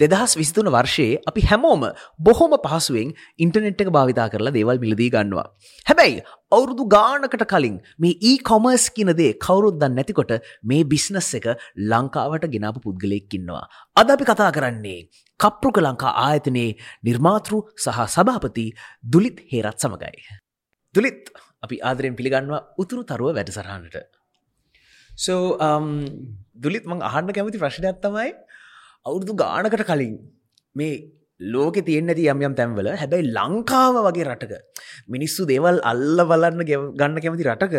දෙදහස් විස්තුන වර්ෂයේ අපි හැමෝම බොහොම පහසුවෙන් ඉන්ටනෙට් එක භාවිතා කරලා දේවල් මිලදී ගන්නවා. හැබැයි අවුරුදු ගානකට කලින් මේ ඒ කොමර්ස් කියනදේ කවුරුද්දන් නැතිකොට මේ බිස්නස් එක ලංකාවට ගෙනාපු පුද්ගලයෙක්කින්නවා. අද අපි කතා කරන්නේ කප්පෘක ලංකා ආයතනයේ නිර්මාතෘ සහ සභාපති දුලිත් හේරත් සමඟයි. දුලිත් අපි ආදරයෙන් පිළිගන්නවා උතුරු තරුව වැඩසරහනට. සෝ um, දුලිත් මං අහන්න කැමති ප්‍රශ්නයක් තමයි අවුරුදු ගානකට කලින් මේ ලෝක තියන්න ඇති යම් යම් තැන්වල හැබැයි ලංකාව වගේ රටක මිනිස්සු දේවල් අල්ල බලන්න ගන්න කැමති රටක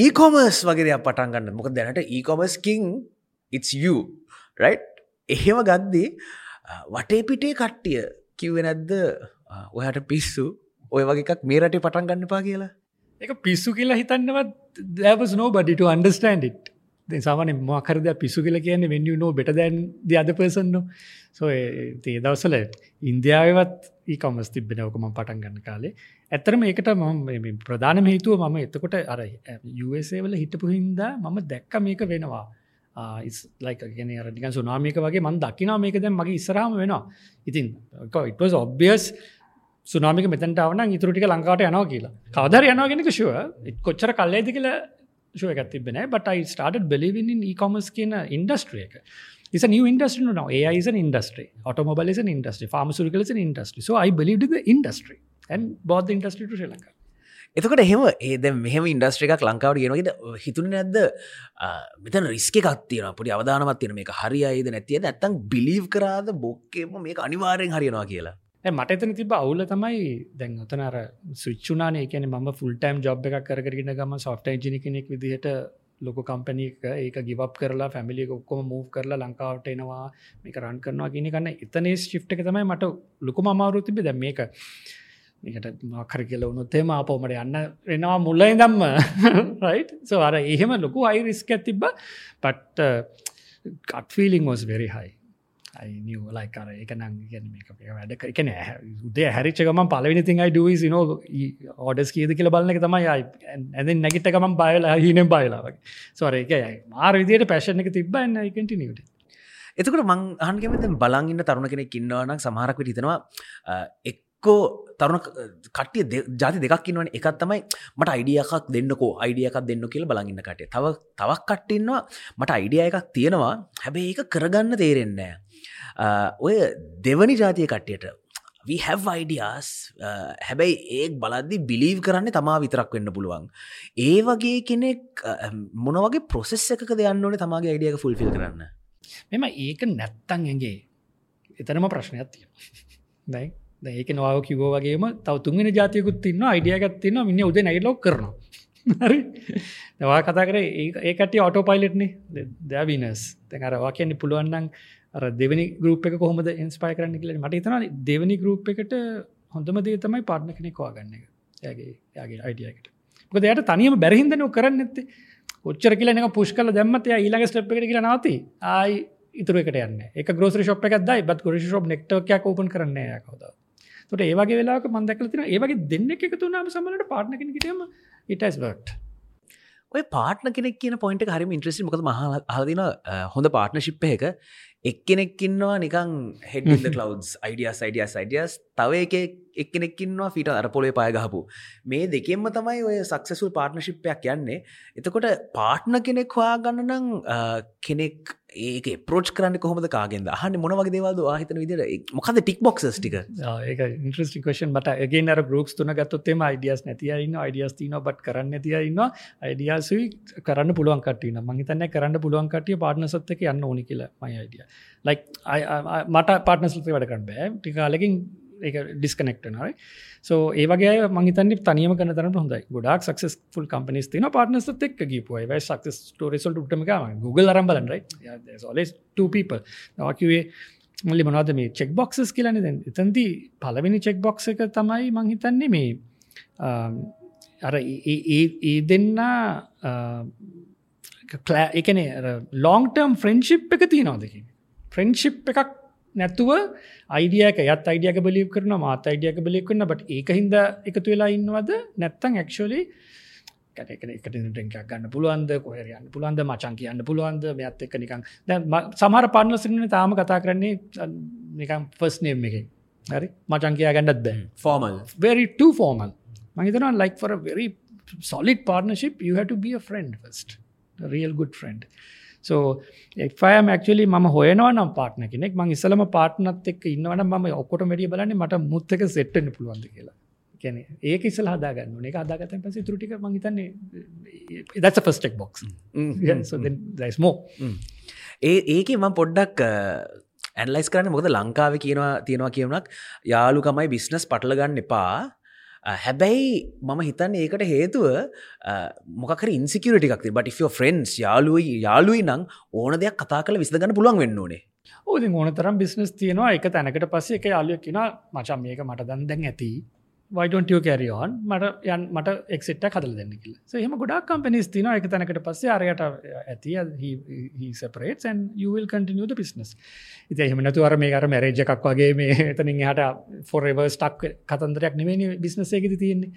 ඊකොමර්ස් වගේ දෙයක් පටන් ගන්න. මොක දැනට ඊකොමර්ස් කිං it's you right? එහෙම ගද්දී වටේ පිටේ කට්ටිය කිව්වෙ නැද්ද? ඔයාට පිස්සු ඔය වගේ එකක් මේ රටේ පටන් ගන්න පා කියලා. එක පිස්සු කියලා හිතන්නවත් දැවස් නෝ බඩිට අන්ඩස්ටන්ඩ් සාමන මකරද පිසු කියල කියන්නේ වෙන්න නෝ බෙට දැන් ද අද පර්සන්නු සෝ තේ දවසල ඉන්දියාවත් ඒකමස් තිබෙන ඕකම පටන් ගන්න කාලේ. ඇත්තරම ඒකට ම ප්‍රධාන හේතුව මම එතකොට අර යුසේවල හිටපු හින්දා මම දැක්ක මේක වෙනවා. ලයික ගෙන රටික සුනාමික වගේ මන් දකිනා මේක දැන් මගේ ඉස්සරහම වෙනවා. ඉතින් ඉටස් ඔබ්ියස් සුනාමික මෙතැන්ටාවන ඉතුරටික ලංකාට යනවා කියලා. කවදර යනවාගෙනක ශුව කොච්චර කල්ලේද කියලා ශුව එකත් තිබෙන but I started believing in e-commerce කියන ඉන්ඩස්ට්‍රිය එක It's a new industry now. AI is an industry. Automobile is an industry. Pharmaceutical is an industry. So I believed in the industry and bought the industry to Sri Lanka. එතකට එහෙම ඒද මෙහම ඉන්ඩස්ට්‍රිකක් ලංකාවට ගෙනගෙද හිතුන නැද්ද මෙතන රිස්ක එකත්තියන පොඩි අවධානවත් තියෙන මේක හරියයිද නැතිය ඇත්තන් බිලිව් කරාද බොක්කේම මේ අනිවාරයෙන් හරියනවා කියලා මට එතන තිබ අවුල තමයි දැන් ඔතනර සුච්චුනානේ කියන ම ෆුල්ටයිම් ජොබ් එකක් කරගෙන ගම සොෆ්ට ජිනි කෙනෙක් විදිහට ලොක කම්පනීක ඒක ගිවක් කරලා ෆැමිලි ඔක්කොම මූ් කරලා ලංකාවට එනවා මේක රන් කරනවා ගෙන කන්න එතනේ ශිප්ට එක තමයි මට ලොකු අමාරු තිබි දැ මේක මේකට මකර කියල උනුත්තේම අපෝමට යන්න එනවා මුල්ලයි දම්ම රයි් සෝ අර එහෙම ලොකු අයිරිස්ක ඇතිබ පට්ට කටෆීලිං was very high. නිව ලයිකර එක නං වැඩ එකන උදේ හැරිච්චකම පලවිනි තින් අයි ඩුවස් නෝ ඕඩස් කියද කියල බලන්න එක තමයි ඇද නැගිටකම බයලා හිනම් බයලාවගේ සොර එක මාර විදියට පැශන එක තිබන්න කටිනිට එතකට මං අහන්ගෙමත බලංගන්න තරුණ කෙනෙක් ඉන්නවනක් සමහරක් හිතනවා එක්කෝ තරුණ කටිය ජාති දෙකක් ඉන්නවන. එකත් තමයි මට අයිඩියකක් දෙන්නකෝ. අයිඩියකක් දෙන්න කියල බලඟන්න කටේ තව තවක් කට්ටන්නවා මට අයිඩිය එකක් තියෙනවා. හැබැයි ඒක කරගන්න තේරෙන්නේ ඔය දෙවනි ජාතිය කට්ටියට we have ideas. හැබැයි ඒ බලද්දි බිලීව් කරන්න තමා විතරක් වෙන්න පුළුවන්. ඒ වගේ කෙනෙක් මොන වගේ ප්‍රොසෙස් එකක දෙයන්න ඕනේ තමාගේ අයිඩියක ෆුල්ෆිල් කරන්න? මෙම ඒක නැත්තන් ඇගේ එතනම ප්‍රශ්නයක් තිය දැයි ඒක නවාව කිවෝ වගේම තව තුන්ගෙන ජාතියකුත් තින්න අයිඩියගත් තින්න මිනි උද නයිලොක් කරනවා. හරි. දවා කතා කර ඒකට ඔටෝ පයිලට්නේ දැවිනස් තැකරවා කියන්නේ පුළුවන්න්නන් අර දෙවනි ගරුප් එක කොහොමද ඉන්ස්පයි කරන්න කියල මට තන දෙවනි ගරුප් එකට හොඳම දේ තමයි පාර්ණ කෙනෙ කවාගන්න එක. යගේ යාගේ අයිඩියකට මොක දෙයට තනියම බැරහිදන කරන්න ඇත්තේ ඔච්චර කියලන පුෂ් කල දැමත ඊළඟ ස්ටප් එක කියල නවති. ආයි ඉතුරකට යන්න. එක ග්‍රෝසරි ශප් එකක් දයි. බත් ගොරි ශප් නෙක්ටක් ඕපන් කරන්න කවද? තොට ඒවගේ වෙලා මන්දකල තින ඒවගේ දෙන්න එක තුනාම සමලට පාට්න කෙනෙකිටම ඉටස් බට් ඔය පාට්න කෙනෙක් කියන පොයින්ට හරිම ඉන්ට්‍රසි මොකද මහ හදින හොඳ පාට්න ශිප්ප එක එක්කෙනෙක්කින්නවා නිකං හෙඩ කලවස් අයිඩියස් අයිඩියස් අයිඩියස් තව එක එක්කෙනෙක්කින්නවා ෆිට අර පොලේ පායගහපු මේ දෙකෙන්ම තමයි ඔය සක්සසුල් පාර්ට්නශිප්පයක් යන්නේ. එතකොට පාට්න කෙනෙක් හොයා ගන්න නම් කෙනෙක් ඒක පෝච් කරන්න කොහොමද කාගෙන්ද? හන්න මොනවගේ දේවල්ද ආහිතන විදිර මොකද ටික් බොක්ස් ටික? ඒක ඉන්ට්‍රස්ටි කෂන් මට ඒගේ අර ගරුක්ස් තුන ගත්තොත්තේම අයිඩියස් නැතියන්න අයිඩියස් තින බට කරන්න තියන්න අයිඩියසුයි කරන්න පුළුවන් කටින මහිතන්න කරන්න පුළුවන් කටිය පාට්නසත්තක යන්න ඕනි කියලා මයි අයිඩිය ලයික් මට පාටනසල්ත වැඩකන්න බෑ. ටිකාලකින් ඒ ඩිස්කනෙක්ටනයි සෝ ඒවගේ මහිතන්න තනියම කන තරට හොඳයි. ගොඩක් සක්ස් ෆුල් කම්පනිස් තින පාටනස්ත එක් ගීපුයි යි සක්ස් ටෝරෙසල් ටම Google අරම්බලන් ලස් people. නවාකිවේ මල්ලි මොනාද මේ චෙක් බොක්සස් කියලන දැන් එතන්ති පලවෙනි චෙක් බොක්ස එක තමයි මංහිතන්නේ මේ um, අර ඒ දෙන්න එකන ලෝන්ටර්ම් ෆ්‍රෙන්ශිප් එක තියනවාදකි ෆ්‍රෙන්ශිප් එකක් නැතුව අයිඩියක යත් අයිඩියක බලිය කරන මාත අයිඩියක බලිය කරන බට ඒක හින්ද එකතු වෙලා ඉන්නවද? නැත්තං ඇක්ෂලි එකට ටෙන්ක් ගන්න පුළුවන්ද? කොහරයන්න පුළුවන්ද? මචන් කියන්න පුළුවන්ද? මෙත් එක්ක නිකං දැ සමහර පන්නසිරන තාම කතා කරන්නේ නිකම් ෆස් නේම් එක හරි? මචන් කියා ගන්නත් බෑ ෆෝමල් too formal. මහිතන for a very solid partnership you have to be a friend first. A real good friend so එක්ෆයම් actually මම හොයනවා නම් පාට්න කෙනෙක්. මං ඉස්සලම පාට්නත් එක් ඉන්නවන ම ඔක්කොට මඩිය බලන්නේ මට මුත්තක සෙට්ටන පුළුවන්ද කියලා. කැන ඒක ඉස්සල් හදාගන්න එක අදාගතන් පස තුරටික මහිතන්නේ දස ෆස්ටෙක් බොක්ස් මෝ ඒ ඒක මං පොඩ්ඩක් ඇන්ලයිස් කරන්න. මොකද ලංකාව කියනවා තියෙනවා කියවනක් යාලුකමයි බිස්නස් පටලගන්න එපා හැබැයි මම හිතන්න ඒකට හේතුව මොකර ඉන්සිකරටික් බට ෆ්‍රෙන්න්ස් යාලුවයි යාලුයි නං ඕන දෙයක් කතා කළ විසඳගන්න පුළුවන් වෙන්න ඕනේ. ඕති ඕන තරම් බිස්නස් තියෙනවා. එක තැනකට පස්සේ එක යාලුවක් කියෙන මචම් මේක මට දන් දැන් ඇති. වයිටන්ටියෝ කැරියෝන් මට යන් මට එක්ට කදල දෙන්න කියල. සහම ගොඩක් කම්පනිස් තින එක තැනකට පස්සේ අරයට ඇති. සපරේටන් යල් කටිනියද පිස්නස් ඉති එහමනතු අර මේ අර මැරේජ එකක් වගේ මේ එතනින් හට ෆොරවර් ස්ටක් කතන්දරයක් නෙවෙනි බිස්නසේකෙද තියෙන්නේ.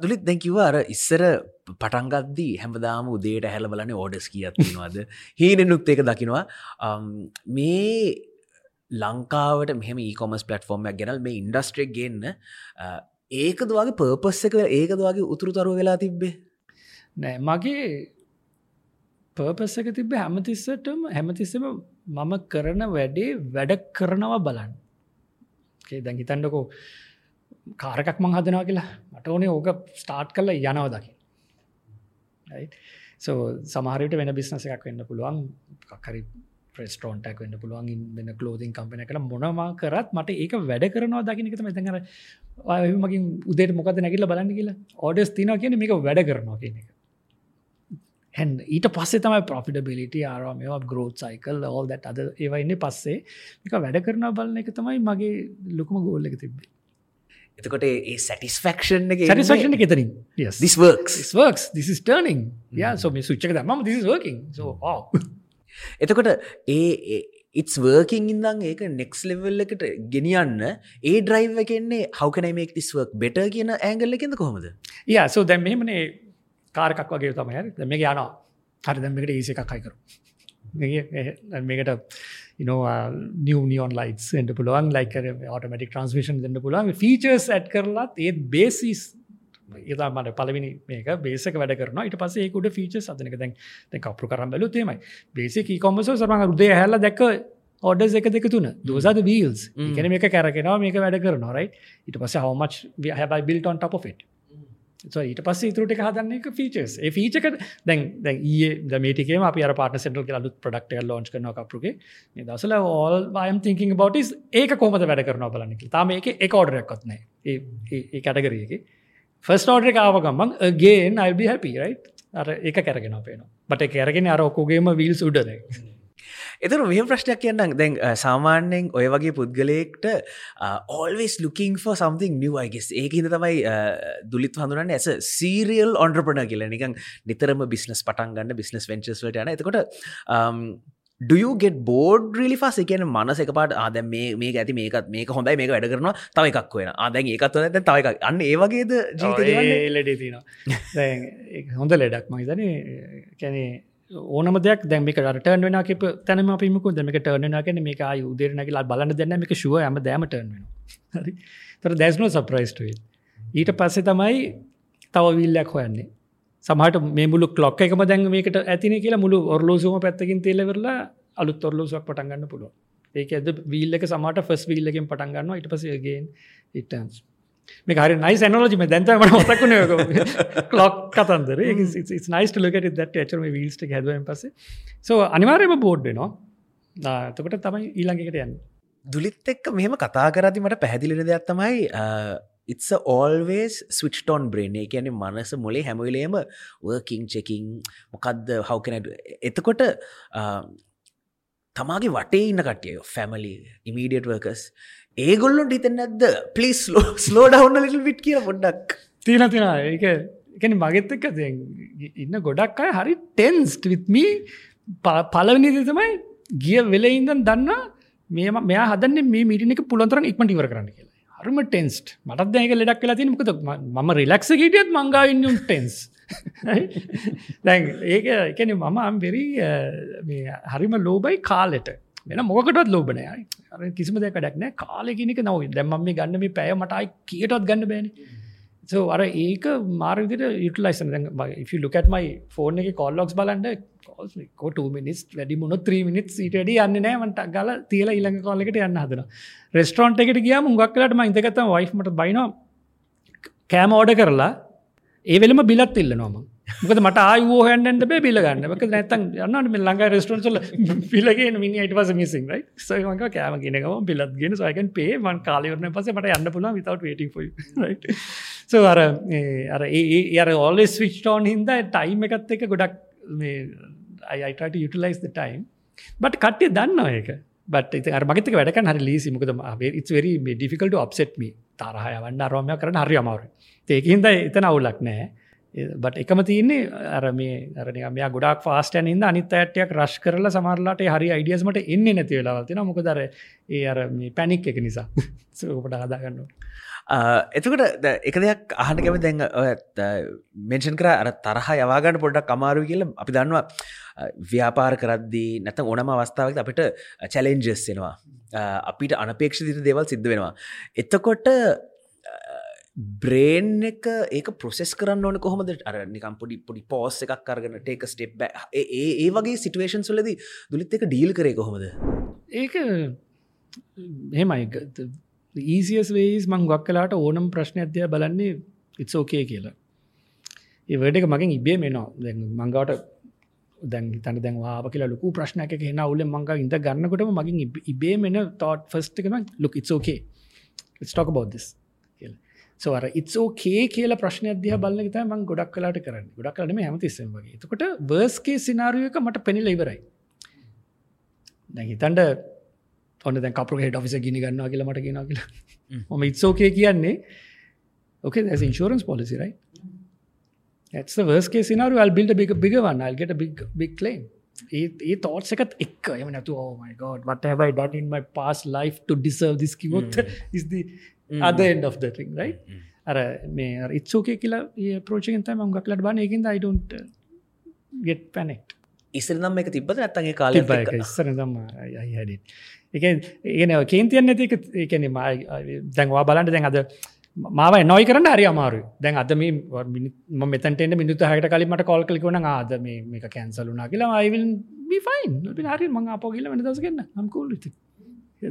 දුලිත් දැකිව අර ඉස්සර පටන්ගත්දී හැමදාම උදේට හැලබලන ඕඩස් කියත්තිනවාද හීනෙනුත් ඒක දකිනවා. මේ ලංකාවට මෙහම ඒකොමස් පලටෆෝර්මයක් ගැනල් මේ ඉන්ඩස්ට්‍රෙක් ගන්න ඒකද වගේ පර්පස්ස එක ඒකද වගේ උතුරුතරුව වෙලා තිබ්බේ? නෑ මගේ පර්පස් එක තිබ හැමතිස්සටම හැමතිස්සම මම කරන වැඩේ වැඩ කරනවා බලන්න. දැන් හිතන්ඩකෝ කාරකක් මං හදනවා කියලා මට ඕනේ ඕක ස්ටාර්ට් කල යනව දකි සෝ සමහරයට වෙන බිස්නස එකක් වෙන්න පුළුවන්. කක්කරි ප්‍රස්ටෝන්ටක් වන්න පුළුවන් වෙන කලෝතින් කම්පන කළ මොනම කරත් මට ඒක වැඩ කරනවා දකිනක මෙතකර මගින් උදේට මොකද නැකිල බලන්න කියලා ඕඩස් තින කියන මේක වැඩ කරනවා කියන එක. හැ ඊට පස්සේ තමයි පොෆිටබිලිට ආරම ග්‍රෝත් සයිකල් ඕල් දැට අද ඒවයින්න පස්සේ. එක වැඩ කරන බලන එක තමයි මගේ ලොකුම ගෝල්ල එක තිබේ එතකොට ඒ සැටිස්ෆක්ෂන් එක සටිස්ෆක්ෂන එකතරින් දිස්වර්ක්ස් works. This is turning. Yeah so මේ සුච්චක දම working. So oh. එතකොට ඒ ඉස් වර්කින් ඉදං ඒක නෙක්ස් ලෙවල් එකට ගෙනියන්න ඒ ඩ්‍රයිව එකන්නේ හවකනමක් තිස්වක් බෙට කියන ඇංගල්ල එකෙද කොහොමද? යා සෝ දැම් මෙමනේ කාරකක් වගේ තමයි මේ යනවා. හරි දැම්මකට ඒස එකක් අයිකරු මේකට නිව නියෝන් ලයිස් එට පුළුවන් ලයිකර ඔටමටික් ට්‍රන්ස්මිෂන් දෙන්න පුළුවන්. ෆීචර්ස් ඇඩ් කරලත් ඒත් බේසිස් ඒතා මට පලවිනි මේක බේසක වැඩ කරන ඉට පසේ ඒකුට ෆීච සදනක දැන් කපරු කරම් බැලු තේමයි බේසික කොමස සරම රුදේ හැල්ල දැක ඔඩ එක දෙක තුන. දසද වීල්ස් කැන මේක කැරගෙනවා මේක වැඩ කර නොරයි ඉට පස හවමච් හැබයි බිල්ටොන් ටප ෆෙට් ඊට පස්ස ඉතුරට හදන්න එක ෆීචස් ඒ ෆීචක දැන් දැන් ඒ දමේටිකේ අප පාට සෙටල් අලුත් ප්‍රඩක්ට ලෝච් කරන කපරුගේ. දසල ඕල් ම තිංකින් බවට ඒක කොමද වැඩ කරන බලන්නක තාම ඒක එක ඕඩරයක්කොත්නෑ ඒ කටගරගේ ෆස් ෝඩ කාව ගම්මන් ගේන් අල්බි හැපි රයි් අර එක කැරගෙන පේන බට කැරගෙන අර ඔක්කෝගේම වීල් සුඩද එතුර මෙහ ප්‍රශ්නයක් කියන්න දැන් සාමාන්‍යයෙන් ඔය වගේ පුද්ගලයෙක්ට ඕල්වෙස් ලුකින් ෝ සම්තිං නිවයිගෙස් ඒක හිද තමයි දුලිත් හඳුරන්න ඇස සීරියල් ඔන්ඩ්‍රපන කියල. නිකන් නිතරම බිස්නස් පටන් ගන්න බිස්නස් වෙන්චස්වට යන. එතකොට ඩුයගෙට බෝඩ් රිලි පස් එකන මනස එක පාට ආද මේ ඇති මේකත් මේක හොඳයි මේක වැඩ කරනවා තව එකක් වෙන ආදැන් ඒකත් ඇත තව එකක්. අන්න ඒවගේද ලෙඩ තින හොඳ ලෙඩක් මහිතන කැනේ ඕනම දෙයක් දැමික ටර්න වෙන කිප තැනම පිමකු දෙමක ටර්න කන මේක අය උදේරනකලා බලන්න දෙන්න මේක ශුව ඇම දෑමටර්න වෙන හරි. තර දැස්නෝ සප්‍රයිස්ටේ ඊට පස්සේ තමයි තව විල්ලයක් හොයන්නේ සමහට මේ මුළු කලොක් එකම දැන් මේකට ඇතින කියලා මුළු ඔරලෝසුම පැත්තකින් තේලවෙරලා අලුත් ඔරලෝසුවක් පටන්ගන්න පුළුව ඒක ඇද වීල්ලක සමට ෆස් වීල්ලකින් පටන්ගන්න ඉට පසගේ ඉටන්ස් මේ හරි නයි ඇනෝජිම දැන්තම මතකුණ කලොක් කතන්දර. නයිස් ලකට දට චරම වීල්ස්ට හැදුවෙන් පස සෝ අනිවාරයම බෝඩ් වෙනවා. තකට තමයි ඊළඟකට යන්න. දුලිත් එක්ක මෙහෙම කතා කරති මට පැහැදිලින දෙයක් තමයි it's always switched on brain. ඒ කියන්නේ මනස මොලේ හැමවෙලේම working checking. මොකක්ද how can I do? එතකොට තමාගේ වටේ ඉන්න කටිය ෆැමලි ඉමීඩියට වර්කස් ඒගොල්ලොන්ට හිතන්න නැද්ද? පලිස් ලෝ ස්ලෝ ඩවන්න ලිල් විට් කිය පොඩ්ඩක්. තියෙන තින ඒක එකන මගෙත් එක්ක ඉන්න ගොඩක් අය හරි ටෙන්ස්ට විත්මී පලවනි තමයි ගිය වෙලඉදන් දන්න මේ මෙයා හදන්න මේ මිටිනක පුළන්තරන් ඉක්මට ඉවර කරන්න කියලා. හරම ටෙන්ස්ට මටත් දැක ලෙඩක් කියලා තින මකද ම රිලක්ස ගටියත් මංගාවන්නුම් ටෙන්ස් දැන් ඒක එකන මම අම්බෙරි uh, හරිම ලෝබයි කාලෙට. වෙන මොකටත් ලෝබනය අර කිසිම දෙක ඩක්නෑ කාලෙකිනික නව දැම්ම මේ ගන්න මේ පැය මටයි කියටත් ගන්න බෑන. So අර ඒක මාරවිදිට utilisation if you look at my phone එක කොල්ලොක්ස් බලන්ඩ කොට මිනිස් වැඩි මුණ 3 මිනිත් සිටඩ යන්න නෑමට ගල තියල ඉළඟ කොල්ලෙකට යන්න හදන රෙස්ටරන්ට එකට ගියම ගක්ලට ම ඉතකතම වයිෆමට බයින කෑම ඕඩ කරලා ඒවෙලම බිලත් ඉල්ල නොම මොකද මට ආයෝ හැන්ඩ බේ බිලගන්න ක නැතන් යන්නට මේ ලඟ රෙස්ටරන්සල පිලගේ මිනි අයිට පස මිසින් රයි සයමක කෑම ගෙනකම පිලත් ගෙන සයකන් පේ මන් කාලවරන පස මට යන්න පුලා විතවට වේට සෝ අර අර ඒ අර ඔල්ලෙස් විච්ටෝන් හින්ද ටයිම් එකත් එක ගොඩක් අයිට යුටලයිස් ටයිම් බට කට්ටිය දන්න ඒක. බට මගතක වැඩක හරි ලීසි මොකද it's very difficult to upset me. තරහය වන්න අරෝමය කරන හරි අමාරු ඒකහින්ද එතන අවුලක් නෑ බට එකම තියන්නේ අර මේ අරනය මෙයා ගොඩක් ෆාස්ටන් ඉද අනිත් ඇටයක් රශ් කරලා සමරලාට හරි අයිඩියස්මට එන්න නැති වෙලාවතින මොකදර ඒ අර මේ පැනික් එක නිසා. සෝකට ආදාගන්න එතකට එක දෙයක් අහන කැම දැන් මෙන්ෂන් කර අර තරහ යවාගන්න පොඩ්ඩක් අමාරු කියල අපි දන්නවා. ව්‍යාපාර කරද්දී නැත ඕනම අවස්ථාවක් අපිට චැලෙන්ජස්සෙනවා අපිට අනපේක්ෂ දේවල් සිද්ධ වෙනවා. එතකොට බ්‍රේන් එක ඒක ප්‍රොසෙස් කරන්න ඕන කොහොමද? අර නිකම් පොඩි පොඩි පෝස් එකක් කරගෙන ටේක ස්ටෙප් ඒ ඒ වගේ සිටුවේෂන් සුලද දුලිත් එක ඩීල් කරේ කොහොමද? ඒක හෙමයි ඊසිස් වේස් මං ගක් කලාට ඕනම් ප්‍රශ්න අධ්‍යය බලන්නේ ඉත්ස් ඕකේ කියලා. ඒ වැඩ එක මගින් ඉබේ මෙනවා දැ මංගවට දැන් තන දැන් වාප කියලා ලොකු ප්‍රශ්නයක් හෙන උල මංග ඉද ගන්නකොටම මගින් ඉබේ මෙන තෝට් ෆස්ට එකම ලොක් ඉත්ස් ඕකේ ස්ටොක බෝදස් සවර ඉත්සෝකේ කියල ප්‍රශ්න අධ්‍ය බල ත ම ගොඩක් කලාට කරන්න. ගොඩක් කලම ඇමතිස්සම වගේ. එතකොට වර්ස්කේ සිනාරියක මට පෙනිල ඉවරයි. දැහිතන්ට ඔන්න දැ කපර හෙට ෆිස ගිනි ගන්නවා කියලා මට ගෙන කියලා. ොම ඉත්සෝකේ කියන්නේ worst case scenario. I'll build a big bigger one. I'll get a big big claim. ඒ තෝට්ස එකත් එක්. එම නැතු ඕමයිගෝඩ් what have I done in my past life අද එන්ඩ of the ring right? අර මේ ඉත්සෝකය කියලා ප්‍රෝචකෙන් තම ගක්ලට බන එකින්ද අයිඩන්ට ගෙට් පැනෙක්් ඉස්සර නම් එක තිබද ඇත්තගේ කාල ඉස්සර දම් හැඩ එක ඒන කේන්තියන්න ඇති ඒකන දැන්වා බලන්ට දැන් අද මාව නොයි කරන්න හරි අමාරු දැන් අද මේ මෙතන්ට මිනිතු හට කලින්මට කොල් කලිකුණ ආද මේ කැන්සලුනා කියලා අයිවිල් බිෆයින් හරි මං අපෝ කියල වෙන දසගන්න හම්කෝල්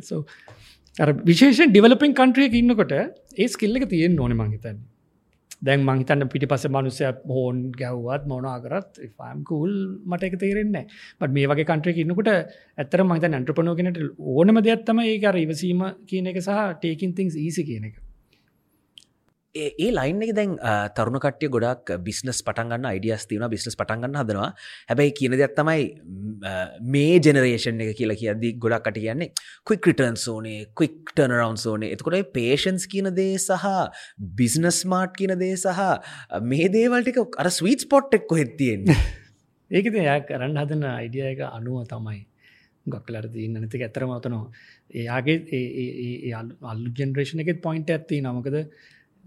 සෝ විශේෂ ඩිවලපින් කන්ට්‍රියක ඉන්නකොට ඒ ස්කිල්ලක තියෙන් ඕන මංහිතන්න දැන් මංහිතන්න පිටි පස මනුසය හෝන් ගැව්වත් මොනාකරත් ෆම්කූල් මට එක තේරෙන්නේ බට මේ වගේ කන්ට්‍රයක ඉන්නකොට ඇතර මහිත ඇන්ට්‍රපනෝගෙනට ඕනම දෙයක්ත්තම ඒකර ඉවසීම කියන එක සහ ටේකින් තිංස් ඊසි කියන එක. ඒ ලයින් එක දැන් තරුණ කට්ටිය ගොඩක් බිස්නස් පටන්ගන්න අයිඩියස් තිවන බිස්නස් පටන්ගන්න හදනවා. හැබැයි කියන දෙයක් තමයි මේ ජෙනරේෂන් එක කියලා කියද්දී ගොඩක් කට කියන්නේ ක්වික් රිටර්න් සෝනේ ක්වික් ටර්නරවන්් සෝනේ එතකොට පේෂන්ස් කියන දේ සහ බිස්නස් මාට් කියන දේ සහ මේ දේවල්ටික අර ස්වීට් පොට් එක් කොහෙත්තියෙන් ඒකද ය කරන්න හදන අයිඩිය එක අනුව තමයි ගක්ලර තින්න නැති ඇතරම අතනවා එයාගේ අල්ලු ජෙනරේෂන එකෙත් පොයින්ට ඇත්ති නමකද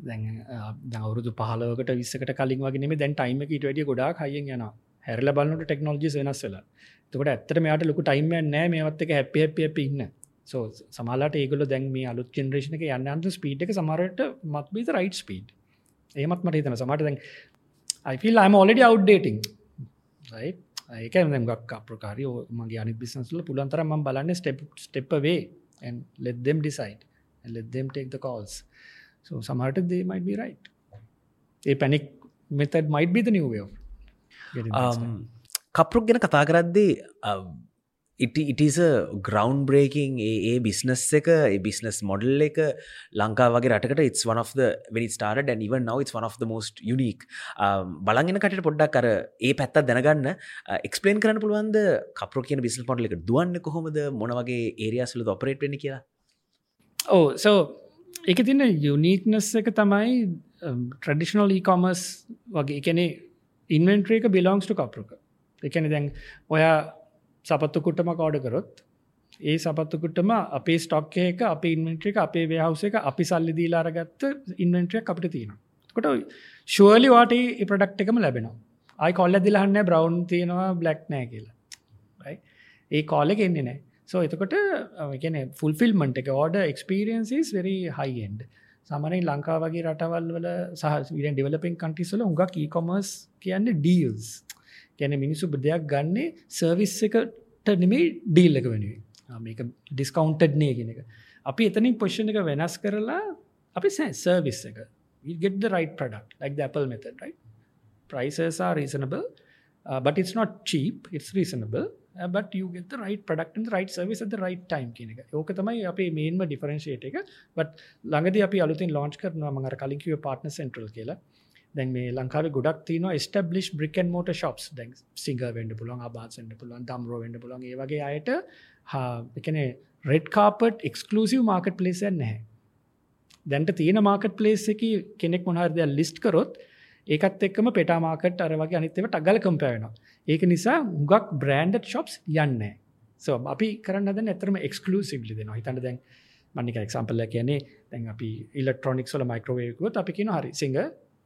දැන් අවුරුදු පහලකට විස්සකට කලින් වගේ නෙමේ දැන් ටයිම ට වැඩිය ගොඩා හයියෙන් යන හැරල බලන්නට ටෙක්නෝජි වෙනස් වෙලා. තකට ඇත්තට මෙයාට ලොකු ටයිම නෑ මේවත් එක හැපි හැපිය ඉන්න. සෝ සමාලාට ඒගොල දැන් මේ අලුත් ජෙනරේෂන එක යන්න අන්ත ස්පීඩ් එක සමරට මත් බීත රයිට් ස්පීඩ් ඒමත් මට හිතන සමට දැන් අයිෆිල් අම ඔලඩි අව්ඩේටිං ඒක ගක් අප්‍රකාරය මගේ අනි බිසන්සල පුළන්තර ම බලන්න ස්ටප් ස්ටප් වේ let them decide and So සමහට they might be right. A panic method might be the new way of කපරුක් ගැන කතා කරද්දී ඉටස ග්‍රවන්් බ්‍රේකින් ඒ බිස්නස් එක බිස්නස් මොඩල් එක ලංකා වගේ රටකට it's one of it started and even now it's one of the most unique. බලගෙන කට පොඩ්ඩක් කර ඒ පැත්තත් දැනගන්න එක්ස්පලේන් කරන්න පුළුවන්ද කපරු කියන බිස්නස් මොඩල් එක? දුවන්න කොහොමද? මොන වගේ ඒරියස්ල ඔපරේට් වෙන කියලා? ඕ සෝ එක තින්න යුනීක්නස් එක තමයි um, ට්‍රඩිෂනල් ඊකොමර්ස් වගේ. එකනෙ ඉන්වෙන්ට්‍රේක බිලොන්ස්ට කපරුක එකන දැන් ඔයා සපත්තුකුට්ටම කෝඩ කරොත් ඒ සපත්තුකුට්ටම අපේ ස්ටොක් එක අප ඉන්වෙන්ට්‍රික අපේ ව්‍යහවස එක අපි සල්ලි දීලාරගත්ත ඉන්වෙන්ට්‍රියක් අපිට තියෙන කොට ශුවලි වාට ප්‍රඩක්් එකම ලැබෙනවා. අයි කොල්ල දිලහන්න බ්‍රවන්් තියෙනවා බ්ලක් නෑ කියලා. ඒ කෝල එන්නේ නෑ සෝ එතකොට ගැන ෆුල්ෆිල්මට එක ඕඩ එක්ස්පිරියන්සිස් වෙරි හයින්ඩ සමනයි ලංකා වගේ රටවල් වල සහ ඩිවලපෙන් කන්ටිස්වල උඟක් ඊකොමර්ස් කියන්න ඩීල්ස් ගැන මිනිසු බදයක් ගන්නේ සර්විස් එකට නෙමේ ඩීල් එක වෙනුවේ මේක ඩිස්කවන්ටඩ් නය ගෙන එක. අපි එතනින් පොෂණ එක වෙනස් කරලා අපි සෑ සර්විස් එක. Get the right product like the apple method right? Prices are reasonable uh, but it's not cheap it's reasonable. uh, Uh, but you get the right product and the right service at the right time කියන එක. ඕක තමයි අපේ මේන්ම ඩිෆරන්ශේට එක. බට ළඟද අපි අලුතින් ලෝච් කරනවා මඟර කලින්කිව පාර්ටන සෙන්ට්‍රල් කියලා. දැන් මේ ලංකාවේ ගොඩක් තින ස්ටබ්ලිස් බ්‍රිකන් මෝට ශොප්ස් දැන් සිංහ වෙන්ඩ පුලන් අබාසට පුලන් දම්රෝ වෙන්ඩ පුලන් ඒ වගේ අයට එකන රෙඩ් කාපට එක්ස්කලසිව මාර්කට් පලේසයන් නැහැ. දැන්ට තියෙන මාර්කට් පලේස් එක කෙනෙක් මොහරදය ලිස්ට් කරොත් ඒකත් එක්කම පෙටාමාකට අර වගේ අනිත්තව ටගල කම්පයනවා ඒක නිසා උගක් බ්‍රන්ඩ් ශොප්ස් යන්න සෝ අපි කරන්න ද ඇතරම එක්ස්කලසිබලි දෙෙන හිතන්න දැන් මනික එක්සම්පල්ල කියන්නේ දැන් අපි ඉලෙක්ට්‍රොනික් ොල මයික්‍රවේකුව අපි කියන හරි සිංහ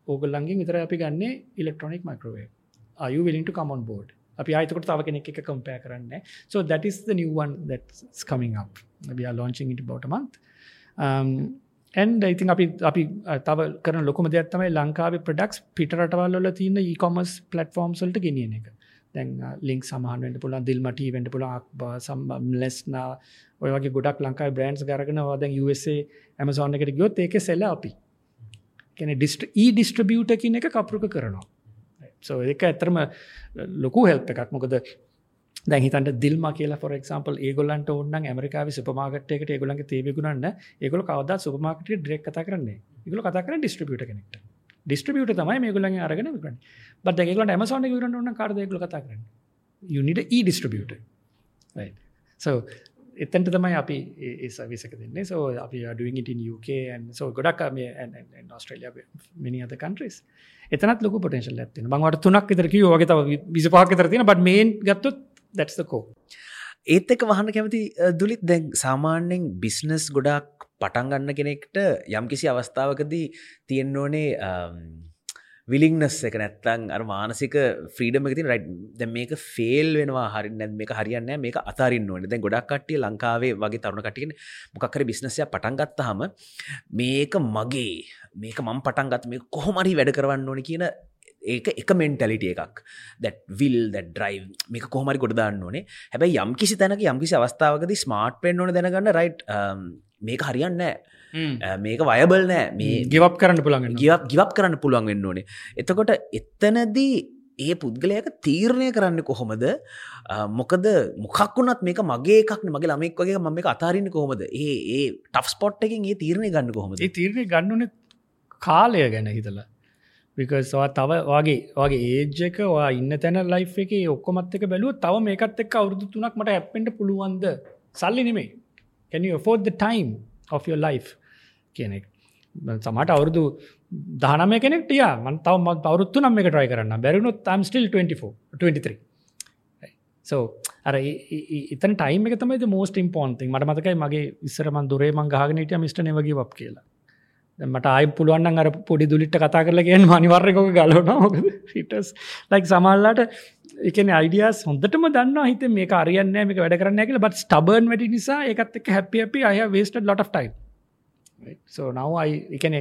ඕගල්ලන්ගේ විතර අපි ගන්න ඉලෙක්ට්‍රොනික් මයික්‍රවේ අයු විලින්ට කමොන් බෝඩ් අපි අයතකට තව කෙනෙක් එක කම්පය කරන්න so that is the new one that's coming up. We are launching it about a month. Um, ඇන්ඩ ඉතින් අපි අපි තව කරන ලොකම දෙයක් තමයි ලංකාවේ ප්‍රඩක්ස් පිටරටවල්ල තියන්න ඒකොමස් පලටෆෝර්ම් සල්ට ගෙනියන එක. දැන් ලින්ක් සමහන්ට පුලන් දිල්මට වෙන්ට පුල සම් ලෙස්න ඔයගේ ගොඩක් ලංකායි බ්‍රන්ස් ගරගෙන වදැන් USA ඇමසෝන්න එකට ගොත් ඒක සෙල්ල අපි. කෙන ඩිස්ට ඒ ඩිස්ට්‍රබියුට කියන එක කපරුක කරනවා. සෝ එක ඇතරම ලොකු හෙල්ප එකක්. මොකද දැහිතන්ට දිල්ම කියලා ො එක්ම්පල් ඒගොලන්ට ඔන්න ඇමරිකාව සුපමාගට්යකට ඒගොලන්ගේ තේබෙකුණන්න ඒගොල කවද සුපමාකට ඩෙක් කතා කරන්නේ ඒගොල කතා කර ඩිස්ට්‍රිියට කෙනෙක්ට. ඩිස්ට්‍රිියට තමයි මේගොලන් අරගෙන කරන්න බත් ඒගොලට ඇමසෝන ගරන්න ඔන්න කාරදයගල කතා කරන්න? යුනිට ඒ ඩිස්ට්‍රිියට සෝ එතන්ට තමයි අපි ඒසවිසක දෙන්නේ. සෝ අපි ඩුවන්ට UK සෝ ගොඩක් ස්ට්‍රලිය මිනි අද කන්ට්‍රස් එතනත් ලොක පොටේශල් ඇතින බංවට තුනක් විතරක යෝගේ තව විසපාක තරතින බට මේන් ගත්තුත් දැට්කෝ ඒත් එක වහන්න කැමති දුලිත් දැන් සාමාන්‍යෙන් බිස්නස් ගොඩක් පටන්ගන්න කෙනෙක්ට යම් කිසි අවස්ථාවකදී තියෙන්න ඕනේ um, විලිංනස් එක නැත්තං අර මානසික ෆ්‍රීඩම ති රයි් ද මේක ෆෙල් වෙනවා හරි නැ මේක හරියන්න මේක අතාරන්න ඕන. දැ ගොඩක් කටිය ලංකාවේ වගේ තරුණ කටියෙන් මොකක්කර බිස්නසය පටන්ගත්ත හම මේක මගේ මේක මම් පටන්ගත් මේ කොහොමරි වැඩ කරවන්න ඕන කියන ඒක එක මෙන්ටලිටිය එකක්. දැ විල් දැ ඩ්‍රයි් මේක කොහමරි ගොඩදාන්න ඕනේ. හැබැයි යම් කිසි තැනක යම්කිසි අවස්ථාවකද ස්මාර්ට් පෙන් ඕන දැනගන්න රයි් um, මේක හරියන්න මේක වයබල් නෑ මේ ගිවක් කරන්න පුළන් ගිවක් ගිවක් කරන්න පුළුවන් වෙන්න ඕනේ. එතකොට එත්තනදී ඒ පුද්ගලයක තීරණය කරන්න කොහොමද? මොකද මොකක්ුණත් මේක මගේ එකක් මගේ ළමෙක් වගේ ම මේ අතාරන්න කොහොමද? ඒ ඒ ටෆ් ස්පොට් එකින් ඒ තීරණය ගන්න කොහොමද? තීරණය ගන්නන කාලය ගැන හිතලා. විකස්වා තව වගේ වගේ ඒජ්ජක වා ඉන්න තැන ලයි් එක ඔක්කොමත් එක බැලුව තව මේකත් එක් අවුරදු තුනක් මට ඇපෙන්ට පුළුවන්ද? සල්ලි නෙමේ can you afford the time of your life? කියනෙක් සමට අවුරදු දානම කෙනෙක් ටිය මන් තව මත් පවරුත්තු නම් එක ට්‍රයි කරන්න බැරිනුත් තම් ස්ටිල් 24 23 සෝ අර එතන ටයිම එක තමයි මෝස්ට ඉම්පෝන්තින් මට මතකයි මගේ ඉස්සරමන් දුරේ මං ගහගෙනට මිට නවගේ වක් කියලා. මට අයි පුළුවන් අර පොඩි දුලිට කතා කරලගෙන් මනිවර්යකොක ගලන ටස් ලයික් සමල්ලාට එකන අයිඩියස් හොඳටම දන්න හිත මේ අරයන්න මේක වැඩ කරන්න කියල බත් ස්ටබර්න් වැඩි නිසා එකත් එක හැපි අපි අය වේස්ට ලොට ටයි සෝ නවයි එකන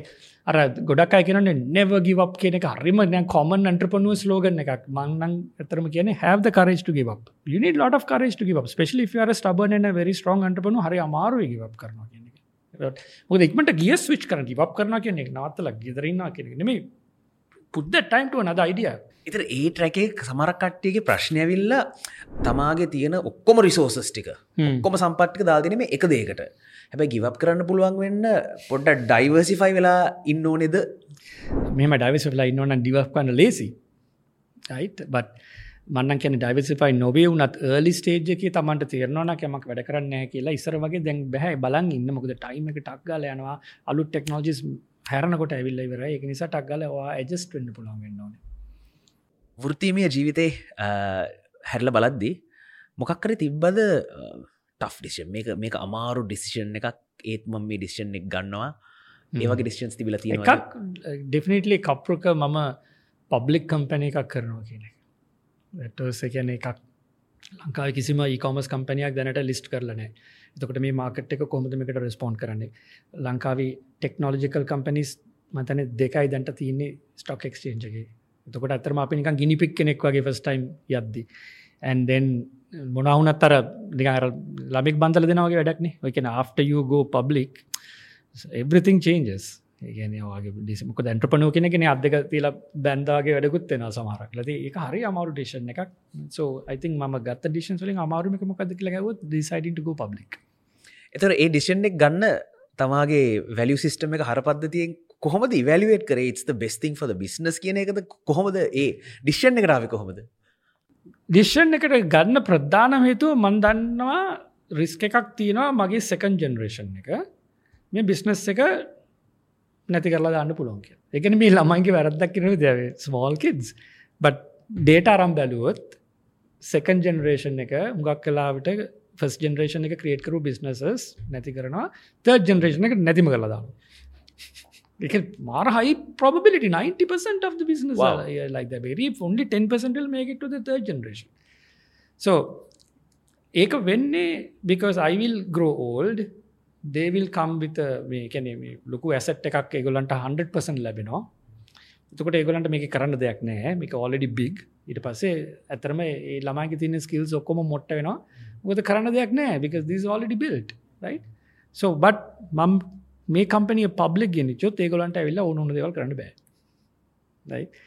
අර ගොඩක් අය කියනන නෙව ගිවක් කියන එක හරිම නෑ කොමන් අන්ට්‍රපනුව ස්ලෝගන එකක්. මංනන් ඇතරම කියන have කරේට ගව you need lot of courage to give up especially if you are a stubborn and a very strong entrepreneur හරි අමාරු give up කරනවා කියන එක. මොකද ඉක්මට ගිය ස්විච් කරන give up කරනවා කියන එක නවත්තලා ගෙදරින්නා කියන එක නෙමෙයි. Put that time to another idea. ඉතර ඒ ට්‍රැකේ සමරක් කට්ටියගේ ප්‍රශ්නයවිල්ල තමාගේ තියෙන ඔක්කොම රිසෝසස් ටික කොම සම්පට්ක දාදිනම එක දේකට හැබැ ගිවක් කරන්න පුළුවන් වෙන්න පොඩ්ඩ ඩයිවර්සිෆයි වෙලා ඉන්න ඕනෙද? මෙම ඩයිවස් වෙලා ඉන්නවන ඩිවක් කන්න ලේසි බත් මන්න කියන ඩයිවසිෆයි නොවේ වනත් ඒලි ස්ටේජ්ක තමන්ට තේරනවා කැමක් වැඩ කරන්න කියලා. ඉස්සර වගේ දැන් බැහැ බලන් ඉන්න. මොකද ටයිම එක ටක්ගල යනවා. අලු ටෙක්නෝජිස් හැරනකොට ඇවිල්ල ඉවර එක නිසා ටක්ගලවා ඇජස්ට වෙන්න පුළන් වෙන්න ඕනේ වෘතිමය ජීවිතේ හැරල බලද්දී මොකක්කර තිබ්බද ටෆ් ඩිෂන් මේක මේක අමාරු ඩිසිෂන් එකක්. ඒත් මම මේ ඩිසිෂන් එක ගන්නවා. ඒවගේ ඩිස්ටන්ස් තිබිල තියෙන එකක් ඩෙෆිනිටලි කප්රුක මම පබ්ලික් කම්පැන එකක් කරනවා කියන එක. ටස කියන එකක් ලංකාව කිසිම ඒකොමස් කම්පනයක් දැනට ලිස්ට් කරලනෑ එතකට මේ මාකට් එක කොමදමකට රෙස්පෝන්් කරන්නේ? ලංකාවී ටෙක්නෝලජිකල් කම්පනිස් මතන දෙකයි දැන්ට තියන්නේ ස්ටොක් එක්ස්චේන්ජගේ එතකොට අතරම අපි නිකන් ගිනිපික් කෙනෙක් වගේ ෆස්ටයිම් යද්දි. ඇන්දෙන් මොනවුනත් අර දිගර ලබෙක් බන්තල දෙනවගේ වැඩක්නේ ඔයකෙන after you go public everything changes. ඒගනගේ ඩිසිමක දැන්ට්‍රපනෝ කෙනෙගෙන අදක තිල බැන්දාගේ වැඩකුත් වෙන සමහරක්. ලද ඒ හරි අමරු ඩේෂන් එකක්. සෝ අයිතින් ම ගත් ඩිෂන් වලින් අමාරුමක මොකද කියලගවත් ඩිසයිඩට ගෝ පබ්ලික් එතර ඒ ඩිෂන් එක ගන්න තමාගේ වැලිය සිිස්ටම එක හරපද්ධතියෙන් කොහොමද වැලිවේට කරේ? Its බෙස්තිං ෆද බිස්නස් කියන එකද කොහොමද? ඒ ඩිෂන් එක රාව කොහොමද? ඩිෂන් එකට ගන්න ප්‍රධාන හේතුව මන්දන්නවා රිස්ක එකක් තියෙනවා මගේ සෙකන් ජෙනරේෂන් එක. මේ බිස්නස් එක නැති කරලා දාන්න පුළුවන් කිය එකන මේ ළමයිගේ වැරද්දක් කරන දැව ස්මෝල් කිඩස් බට ඩේට අරම් බැලුවොත් සෙකන් ජෙනරේෂන් එක උගක් කලාවට ෆස් ජෙනරේෂන් එක ක්‍රියට් කරු බිස්නසස් නැති කරනවා. ත ජෙනරේෂන එක නැතිම කරලා දාන්න එක මාර හයි probability. 90% of the business Wow. are yeah, like that. Very only 10% will make it to the third generation. So ඒක වෙන්නේ because I will grow old they will come with a මේ කැන ලොකු ඇසට් එකක් ඒගොලන්ට 100% ලැබෙනවා. එතකොට ඒගොලන්ට මේක කරන්න දෙයක් නෑ මේක ඔලඩි බිග් ඊට පස්සේ ඇතරම ඒ ළමයිගේ තින ස්කිල්ස් ඔක්කොම මොට්ට වෙනවා. මොකද කරන්න දෙයක් නෑ because this is already built right? So but මම මේ කම්පනිය පබ්ලික් ගෙනනිචොත් ඒගොලන්ට ඇවිල්ලා ඕන ඕන දේවල් කරන්න බෑ. Right?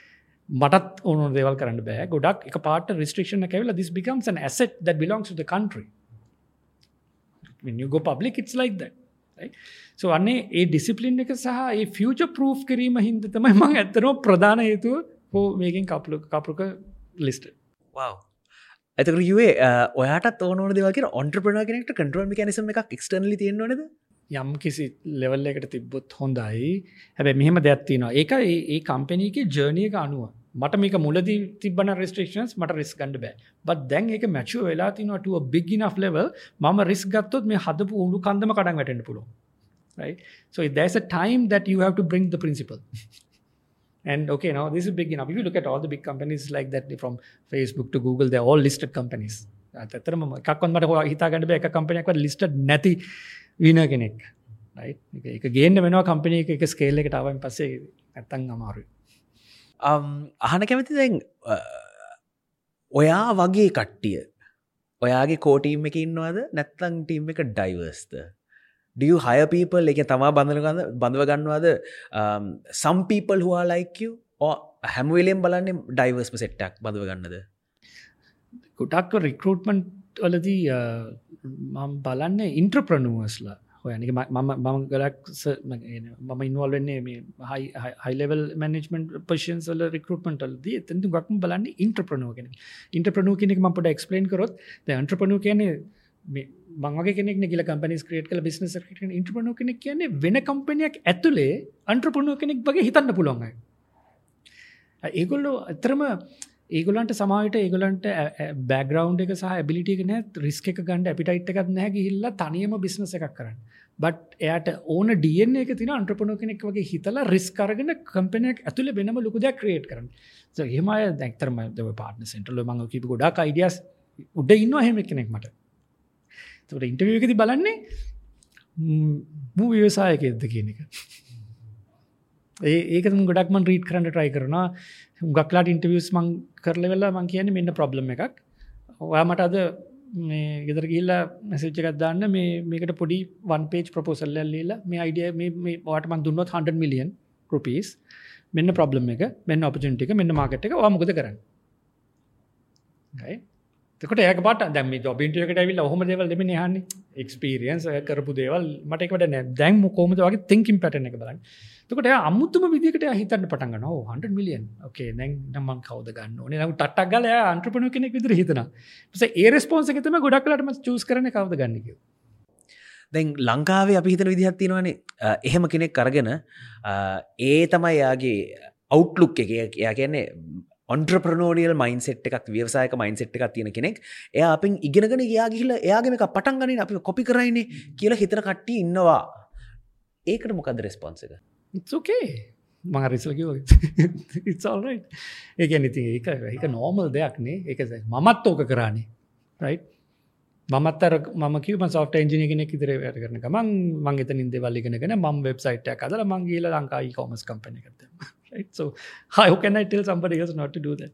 මටත් ඕන දේවල් කරන්න බෑ. ගොඩක් එක පාට රිස්ට්‍රක්ෂන කැවල this becomes an asset that belongs to the country. When you go public it's like that. Right? so අන්නේ ඒ ඩිසිපලින් එක සහ ඒ ෆියච ප්‍රෝ් කිරීම හින්ද තමයි මං ඇතරම ප්‍රධාන හේතුව හෝ මේකින් කපලු කපරුක ලිස්ට ඇතකර යුවේ uh, ඔයාට ඕන දෙවක ඔන්ට්‍රපන කෙනෙක්ට කටරල් මිකනිසම එකක් එක්ටර්ලි තියෙන්නවනද යම් කිසි ලෙවල් එකට තිබ්බොත් හොඳයි. හැබැ මෙහෙම දැත්තිනවා ඒක ඒ- ඒ කම්පනීක ජර්නයක අනුව. මට මේක මුලද තිබන රෙස්ට්‍රේෂන්ස් මට රිස් ගඩ බෑ. බත් දැන් එක මැචුව වෙලා තිනට බිගින ලෙවල් ම රිස් ගත්තොත් මේ හදපු උඩු කන්දම කඩන් වැටෙන්ට පුළුව right? So there's a time that you have to bring the principle. And okay now this is big enough. If you look at all the big companies like that from facebook to google they're all listed companies. ඇතරම එකක්ොන්මට හෝ හිතාගට එක කම්පනයක් list නැති වින කෙනෙක් right? එක- ගේන්න වෙනවා කම්පනය එක ස්කේල්ල එකට අවන් පස්සේ ඇත්තන් අමාරු අහන කැමති දැන් ඔයා වගේ කට්ටිය ඔයාගේ කෝටීම් එක ඉන්නවාද? නැත්තං ටීම් එක ඩයිවර්ස්ත ඩිය හය පීපල් එක තමා බඳගන්න බඳව ගන්නවාද? සම්පීපල් හවා ලයිකව හැමවෙලෙන් බලන්නේ ඩයිවර්ස්ම සෙට්ටක් බඳව ගන්නද? ගොඩක් රිකරටමන්ට් වලදී මම් බලන්න ඉන්ට්‍රප්‍රනුවස්ලා හොයනික මම මම ගලක් මම ඉන්වල් වෙන්නේ මේ හයිලෙවල් මනජමට පශන්ස් වල රිකරටමටල්ද එතතු ගක්ම බලන්න ඉන්ට්‍රප්‍රනුව කෙන ඉන්ට්‍රප්‍රනුව කෙනෙක් ම පොට එක්ස්පලන් කරොත් ඉන්ට්‍රපනු කියන්නේ මංගේ කෙනෙක් කියල කම්පනි ක්‍රේට කල බිනස් ඉන්ට්‍රපනු කෙනෙක් කියන්නේ වෙන කම්පනයක් ඇතුලේ අන්ට්‍රපනුව කෙනෙක් වගේ හිතන්න පුළොන්ගයි ඒගොල්ලෝ ඇතරම ඒගොලන්ට සමාවට ඒගොලන්ට බෑග්‍රවන්් එක සහ බිලිට එක නෑ රිස්ක එක ගන්ඩ අපිටයිට් එකක් නැහැ හිල්ල තනියම බිස්නස එකක් කරන්න. බට් එයට ඕන ඩියන එක තින අන්ට්‍රපනෝ කෙනෙක් වගේ හිතලා රිස්කරගෙන කම්පනයක් ඇතුළ වෙනම ලොකුදයක් ක්‍රේට් කරන්න. හෙමය දැක්තරම දව පාටන සෙන්ටල මඟ කිප ගොඩක් අයිඩියස් උඩ ඉන්න හෙම කෙනෙක් මට. තට ඉන්ටවියකති බලන්නේ මූ ව්‍යවසායක එද කියන එක. ඒ ඒක ගොඩක්ම රීට කරන්න ට්‍රයි කරනවා. ගක්ලාට ඉන්ටවියස් මං කරල වෙලා මං කියන මෙන්න ප්‍රබ්ලම් එකක්. ඔයා මට අද මේ ගෙදර ගිල්ලා මැසිච්චකත් දාන්න මේ මේකට පොඩි වන් පේජ් ප්‍රපෝසල්ල ලීලා මේ අයිඩිය මේ වාටමන් දුන්නොත් 100 මිලියන් රුපිස් මෙන්න ප්‍රබ්ලම් එක මෙන්න ඔපචටික මෙන්න මාකට එක වාමකද කරන්න? තකට ඒක පට දැම ඔබින්ටකට ඇවිල් හොම දෙවල් දෙම හන්න එක්ස්පිරියන්ස් කරපු දේවල් මටකට නෑ. දැන් කොමද වගේ තැකින් පැටන එක බලන්න. තකට අමුතුම විදිකට හිතන්න පටන් න හන්ට මිලියන් ෝකේ දැන් නමන් කවද ගන්න ඕන? නම් ටක් ගල අන්ට්‍රපනු කෙනෙක් විදිර හිතන ස ඒ රස්පෝන්ස එකතම ගොඩක්ලටම චස් කරන කවද ගන්නක දැන් ලංකාවේ අපි හිතන විදිහත් තියෙනවානේ. අ, එහෙම කෙනෙක් කරගෙන අ, ඒ තමයි යාගේ අවුට්ලුක් එක. එයා කියන්නේ ඔන්ට්‍රප්‍රනෝනියල් මයින්සෙට් එකක් ව්‍යවසායක මයින්සෙට් එකක් තියෙන කෙනෙක්. එයා අපින් ඉගෙනගෙන යා ගිහිල එයාගේම එක පටන් ගනින් අපි කොපි කරයින්නේ කියලා හිතන කට්ටි ඉන්නවා. ඒකට මොකද රෙස්පොන්සක ඉත්ෝකේ මඟ රිසලකිව ඉත්ල්රයි ඒක නිති ඒක ඒක නෝමල් දෙයක්නේ ඒක මමත් ඕක කරන්නේ රයි් මත්තර ම කිව සෝට එජිනි කෙනෙක් ඉදිර වැට කරන මං මංගත නින්ද වල්ලිගෙනගෙන ම වෙබ්සයිට කදල මංගේල ලංකායි කොමස් කම්පන කරත so how can I tell somebody else not to do that?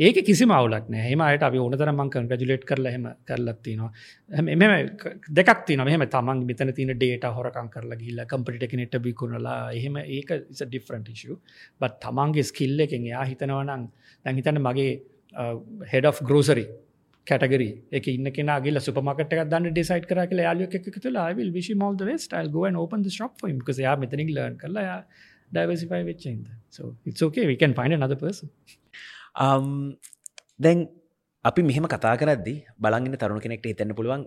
ඒක කිසි මවලක් නෑ හෙම අයට අපි ඕනතර මං කංගජුලේට් කරල හෙම කරලත්තිනවා එම දෙකක් තින මෙහම තමන් මෙතන තින ඩේට හොරකං කරලා ගිල්ල කම්පිට කෙනෙට බිකුණලා එහෙම ඒක ඩිෆරන්ට ශ බත් තමන්ගේ ස්කිල්ල එකෙන් යා හිතනවනං දැන් හිතන්න මගේ uh, head of grocery category එක ඉන්න කෙනගේ සුපමකට දන්න ඩෙසයිට කර කියල යාලු එක තුළ will wish him all the best. I'll go and open the shop for him. because යා මෙතනින් learn කරලා යා diversify වෙච්චින්ද so it's okay. We can find another person. Um, දැන් අපි මෙහෙම කතා කරද්දි බලංගන්න තරුණ කෙනෙක්ට හිතන්න පුළුවන්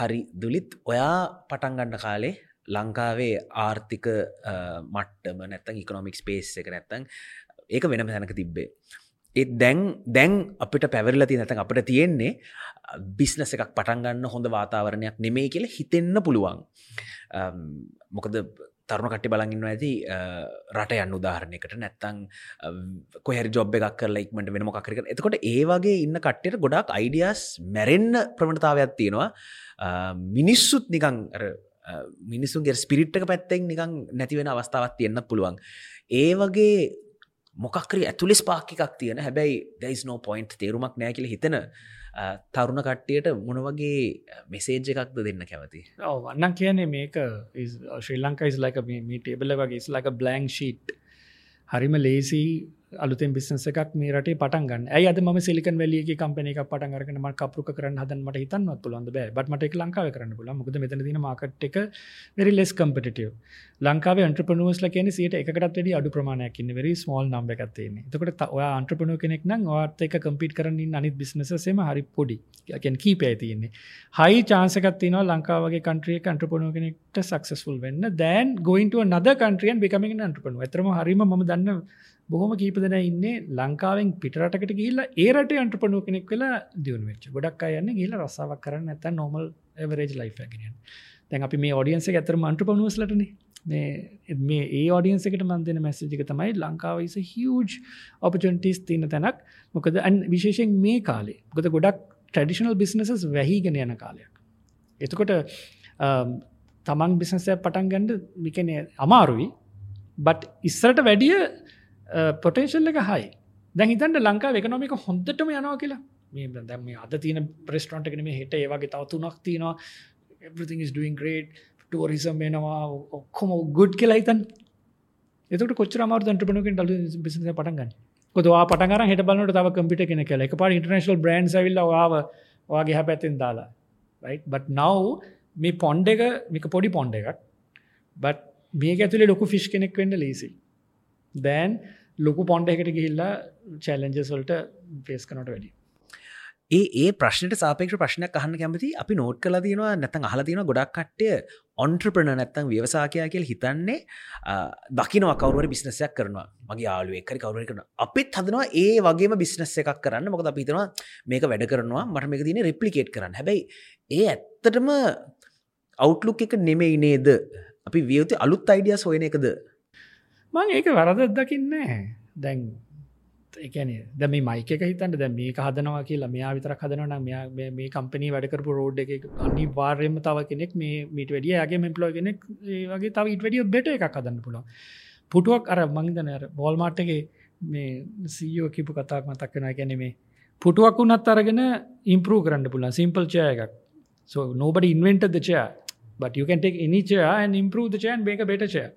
හරි දුලිත් ඔයා පටන්ගන්න කාලේ ලංකාවේ ආර්ථික uh, මට්ටම නැත්තන් ඉකනොමික් ස්පේස් එක නැත්තං ඒක වෙනම තැනක තිබ්බේ. ඒත් දැන් දැන් අපිට පැවරල ති නැතන් අපට තියෙන්නේ බිස්නස එකක් පටන්ගන්න හොඳ වාතාවරණයක් නෙමේ කියල හිතෙන්න පුළුවන්. මොකද තරුණ කට්ටි බලගන්න ඇති රට යන්න උදාහරණයකට. නැත්තං කොහැර ජොබ් එකක් කරලා ඉක්මට වෙන මොකක්කරක එතකොට ඒ වගේ ඉන්න කට්ටට ගොඩක් අයිඩියස් මැරෙන්න්න ප්‍රමණතාවයක් තියෙනවා. මිනිස්සුත් නිකං මිනිසුන්ගේ ස්පිරිට්ක පැත්තෙන් නිකං නැතිවෙන අවස්ථාවත් තියෙන්න්න පුළුවන්. ඒ වගේ මොකක්කරි ඇතුලෙ ස්පාක්කිකක් තියෙන. හැබැයි දැයිස් නෝ පොයින්ට් තේරුමක් නෑ කියල හිතන තරුණ කට්ටියට මොනවගේ මෙසේජ් එකක්ද දෙන්න කැවති වන්න කියන්නේ මේක ශ්‍රී ලංකා ඉස් ලක මේ ටේබල වගේ ඉස් ලක බ්ලං ශීට් හරිම ලේසි අලුතෙන් බිස්නස එකක් මේ රටේ පටන්ගන්න ඇයි අද ම සිලිකන් වැලිය කම්පන එක පටන් අරගෙන ම කපරු කරන්න හදන් මට හිතන්වත් පුළන්ද බෑ. බට මට ලංකාව කරන්න පුල මුද මෙතන දින මාකට එක වෙරි ලෙස් කම්පිටිය ලංකාව අන්ට්‍රපනුවස්ල කියන සියට එකටත් වැඩි අඩු ප්‍රමාණයක් ඉන්න. වෙරි ස්මෝල් නම්බ එකත්තේන්නේ තකට ඔයා අන්ට්‍රපනුව කෙනෙක් නම් වාත් එක කම්පිට කරන්න අනිත් බිස්නසේම හරි පොඩි. යකැන් කීපය තියන්නේ? හයි චාන්සකත්තින ලංකාවගේ කන්ට්‍රිය කන්ට්‍රපනුව කෙනෙක්ට සක්සස්ෆුල් වෙන්න. දැන් ගොයින්ට නද කන්ට්‍රියන් බිකමින් අන්ට්‍රපනු ඇතරම හරිම ම දන්න බොහොම කීපදන ඉන්නේ ලංකාවෙන් පිටරටකට ගිල්ලා ඒරට අන්ට්‍රපනුව කෙනෙක් වෙලා දියුණ වෙච්ච. ගොඩක් අයන්න ගිල රසාාවක් කරන්න ඇත නොමල් එවරේජ් ලයිෆ ගෙනියන් තැන් අපි මේ ෝඩියන්ස ඇතරම අන්ට්‍රපනුවස්ලටන මේ මේ ඒ ෝඩියන්සකට මන්දන මැසජික තමයි ලංකාවයිස හියජ් ඔපචන්ටිස් තියන තැනක්. මොකද අන් විශේෂෙන් මේ කාලේ. ගොද ගොඩක් ටඩිෂනල් බිස්නසස් වැහිගෙන යන කාලයක්. එතකොට තමන් බිසනසය පටන් ගන්ඩ විකන අමාරුයි. බට් ඉස්සරට වැඩිය පොටේශල් එක හයි දැන් හිතන්ට ලංකා එකනොමික හොඳටම යනවා කියලා. මේ දැම අද තියන ප්‍රස්ට්‍රන්ට කනම හිට ඒවාගේ තවතුනක් තියනවා. Everything is doing great. Tourism වෙනවා ඔක්කොම ගුඩ් කියලා හිතන් එතට කොච්චර අමාර ටපනකින් ටල බිස පටන්ගන්න කොදවා පටගර හට බලට තව කම්පිට කෙන කියල. එක පා ඉටනශල් බ්‍රන්් විල්ල වාව වගේ හැ පැත්තෙන් දාලා බට නව් මේ පොන්්ඩ එක මික පොඩි පොන්්ඩ එකක්. බට මේ ඇතුලේ ලොකු ෆිෂ් කෙනෙක් වෙන්න ලේසි දැන් ලොකු පොන්ඩ එකට ගිහිල්ලා චැලෙන්ජස්වල්ට පේස් කනට වැඩි ඒ ඒ ප්‍රශ්නට සාපේක්ෂ ප්‍රශ්නයක් අහන්න කැමති අපි නෝට් කල තියෙනවා නැතන් අහල තියෙන ගොඩක් කට්ටය ඔන්ට්‍රපන නැත්තං ව්‍යවසාකයා කියල් හිතන්නේ දකිනවා කවරුවර බිස්නසයක් කරනවා. මගේ යාලු එක්කරි කවරුව කරන අපිත් හදනවා ඒ වගේම බිස්නස් එකක් කරන්න. මොකද අපිතනවා මේක වැඩ කරනවා මට මේක තින රිප්ලිකේට් කරන්න. හැබැයි ඒ ඇත්තටම අවුට්ලුක් එක නෙමෙයි නේද? අපි වියවති අලුත් අයිඩිය සොයන එකද? මං ඒක වැරදත් දකින්නේ දැන් එකන ද මේ මයික හිතන්න දැ මේ හදනවා කියලා මෙයා විතර හදනන මේ කම්පනී වැඩකරපු රෝඩ් එක අනි වාර්යම තව කෙනෙක් මේ මීට වැඩියගේ මෙම්පලෝ කෙනෙක් වගේ තව ඉට වැඩිය බෙට එකක් හදන්න පුළ පුටුවක් අර මංදන බෝල්මාට්ටගේ මේ සීයෝ කිපු කතාක් මතක්කෙන ගැන මේ පුටුවක් වුනත් අරගෙන ඉම්පරූ කරන්න පුල සිම්පල් චය එකක්. So nobody invented the chair. But you can take any chair and improve the chair and make a better chair.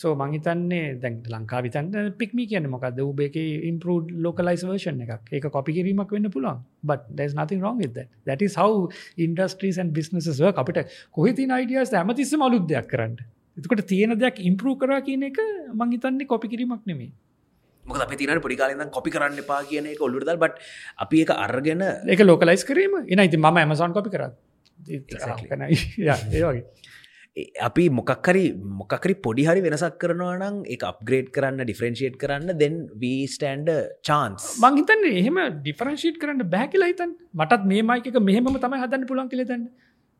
සෝ මහිතන්නේ දැන් ලංකා විතන්න පික්මි කියන මොකක්ද උබේක ඉම්පරෝඩ් ලෝකලයිස් වර්ෂන් එකක්. ඒක කොපි කිරීමක් වෙන්න පුළුවන්. But there's nothing wrong with that. That is how industries and businesses work. අපිට කොහෙ තියෙන ideas හැමතිස්සෙම අලුත් දෙයක් කරන්න. එතකොට තියෙන දෙයක් ඉම්පරූව් කරා කියන එක මං හිතන්නේ කොපි කිරීමක් නෙමෙයි. මොකද අපි තින පොඩිකාලන්න කොපි කරන්න එපා කියන එක ඔල්ලුටද බට අපි එක අරගෙන එක ලෝකලයිස් කිරීම. එන ඉති ම ඇමසන් කොපි කර. ඒගේ අපි මොකක්කරි මොකකරි පොඩිහරි වෙනසක් කරනවා නම් එක අප්ග්‍රේඩ් කරන්න ඩිෆරෙන්ශේට් කරන්න දෙන් වීස්ටන්ඩ චාන්ස් මංහිතන්න එහෙම ඩිෆරන්ශීට් කරන්න බැකිලා හිතන් මටත් මේ මයික මෙහෙම තමයි හදන්න පුළන් කෙලෙතන්න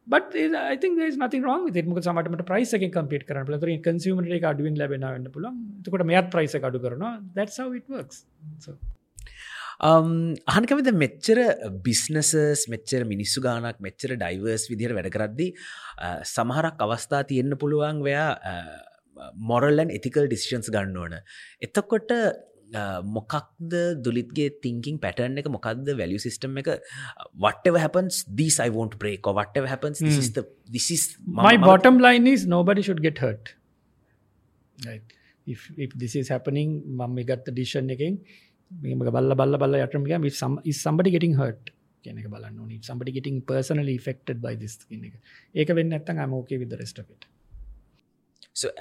but I think there is nothing wrong with it. මොක සමටමට ප්‍රයිස් එක කම්පිට කරන පලතර කන්සිමට එක අඩුවෙන් ලැබෙන වන්න පුලන් තකොට මෙත් ප්‍රයිස අඩු කරනවා. That's how it works so අහනකමද මෙච්චර බිස්නසස් මෙච්චර මිනිස්සු ගානක් මෙච්චර ඩයිවර්ස් විදිහර වැඩ කරද්දි සමහරක් අවස්ථා තියෙන්න්න පුළුවන් වයා මොරල්ලන් එතිකල් ඩිසිෂන්ස් ගන්න ඕන. එතකොට මොකක්ද දුලිත්ගේ තිංකින් පැටර්න් එක? මොකක්ද වැලිය සිිටම් එක? වටව හැපන්ස් දීස් is the this is my bottom line is nobody should get hurt. Right. If, if this is happening මම ගත්ත ඩිෂන් එකෙන් මේක බල්ල බල්ල බල්ල යටම is somebody getting hurt කියන එක බලන්න somebody getting personally affected by this කියන එක. ඒක වෙන්න the rest of it.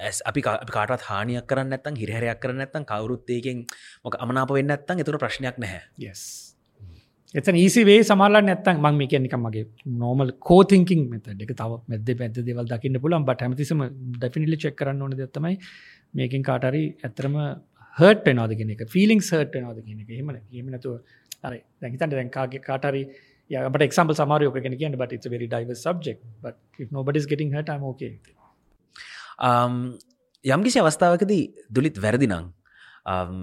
ඇස් අපි කාටත් හානියක් කරන්න ඇත්තන් හිරහරයක් කරන්න ඇත්තන් කවරුත්තයකෙන් මොක අමනාප වෙන්න ඇත්තන් එතුර ප්‍රශ්නයක් නැහැ. Yes. එත ඒසිවේ සමාලා නැත්තන් මං මේ කියනිකම් මගේ නෝමල් කෝතිංකින් මෙත එක. තව මෙද පැද දෙවල් දකින්න පුලන් බට හැමතිසම ඩැෆිනිලි චෙක් කරන්න ඕන දත්තමයි මේකින් කාටරි ඇතරම හට පෙනවාදගෙන එක ෆිලිිං සර්ට පෙනවාද කියන එක. හෙමන හෙමනතුව අර දැහිතන්ට දැන්කාගේ කාටරි but example samario can again but it's very diverse subject. But if nobody's getting hurt i'm okay Um, යම්කිසි අවස්ථාවකදී දුලිත් වැරදිනං um,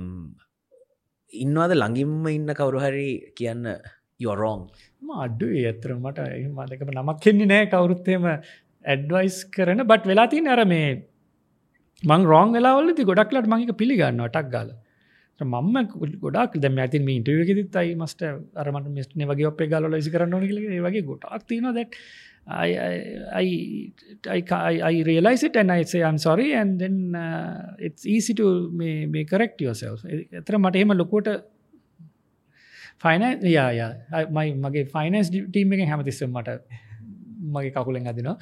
ඉන්නවාද ළඟින්ම ඉන්න කවුරු හරි කියන්න යොරෝන් අඩ්ඩු ඇතර මට. මදකම නමක් කෙන්නේ නෑ කවුරුත්තේම ඇඩ්වයිස් කරන බට් වෙලාතිී අර මේ මං රෝන් වෙලාවලති ගොඩක්ලට මංක පිළිගන්න ටක් ගාල. මම ගොඩක් දැම ඇතින් ඉන්ටවගෙදත් අයි මස්ට අරමට මෙස්ටන වගේ ඔපේ ගල ලසි කරන්න ගේ වගේ ගොඩක් තින දැක් I, I, I, I, I realize it and I say I'm sorry and then uh, it's easy to may, may correct yourself. එතර මට එහෙම ලොකුවට ෆයින යා මයි මගේ ෆයිනස් ටීම් එක හැමතිස්සම් මට මගේ කකුලෙන් අදිනවා.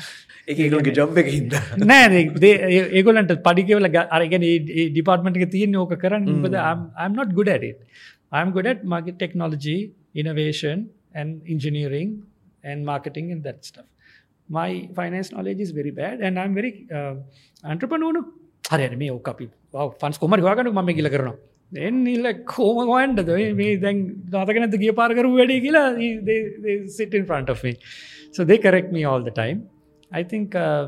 ඒගේ ජොබ් එක හිද නෑ ඒගොලන්ට පඩිකවල අරගෙන ඩිපාර්ටමට එක තියෙන් ඕක කරන්න. බද at it. I'm good at market technology, innovation and engineering and marketing and that stuff. my finance knowledge is very bad and I'm very uh, entrepreneur හරි මේ ඕක අපි ෆන්ස් කොමරි වාගනු මම කියල කරනවා එන්නල්ල කෝමගන්ටද මේ දැන් නාතකනත ගිය පාරකරු වැඩි කියලා සිට in front of me. So they correct me all the time. I think uh,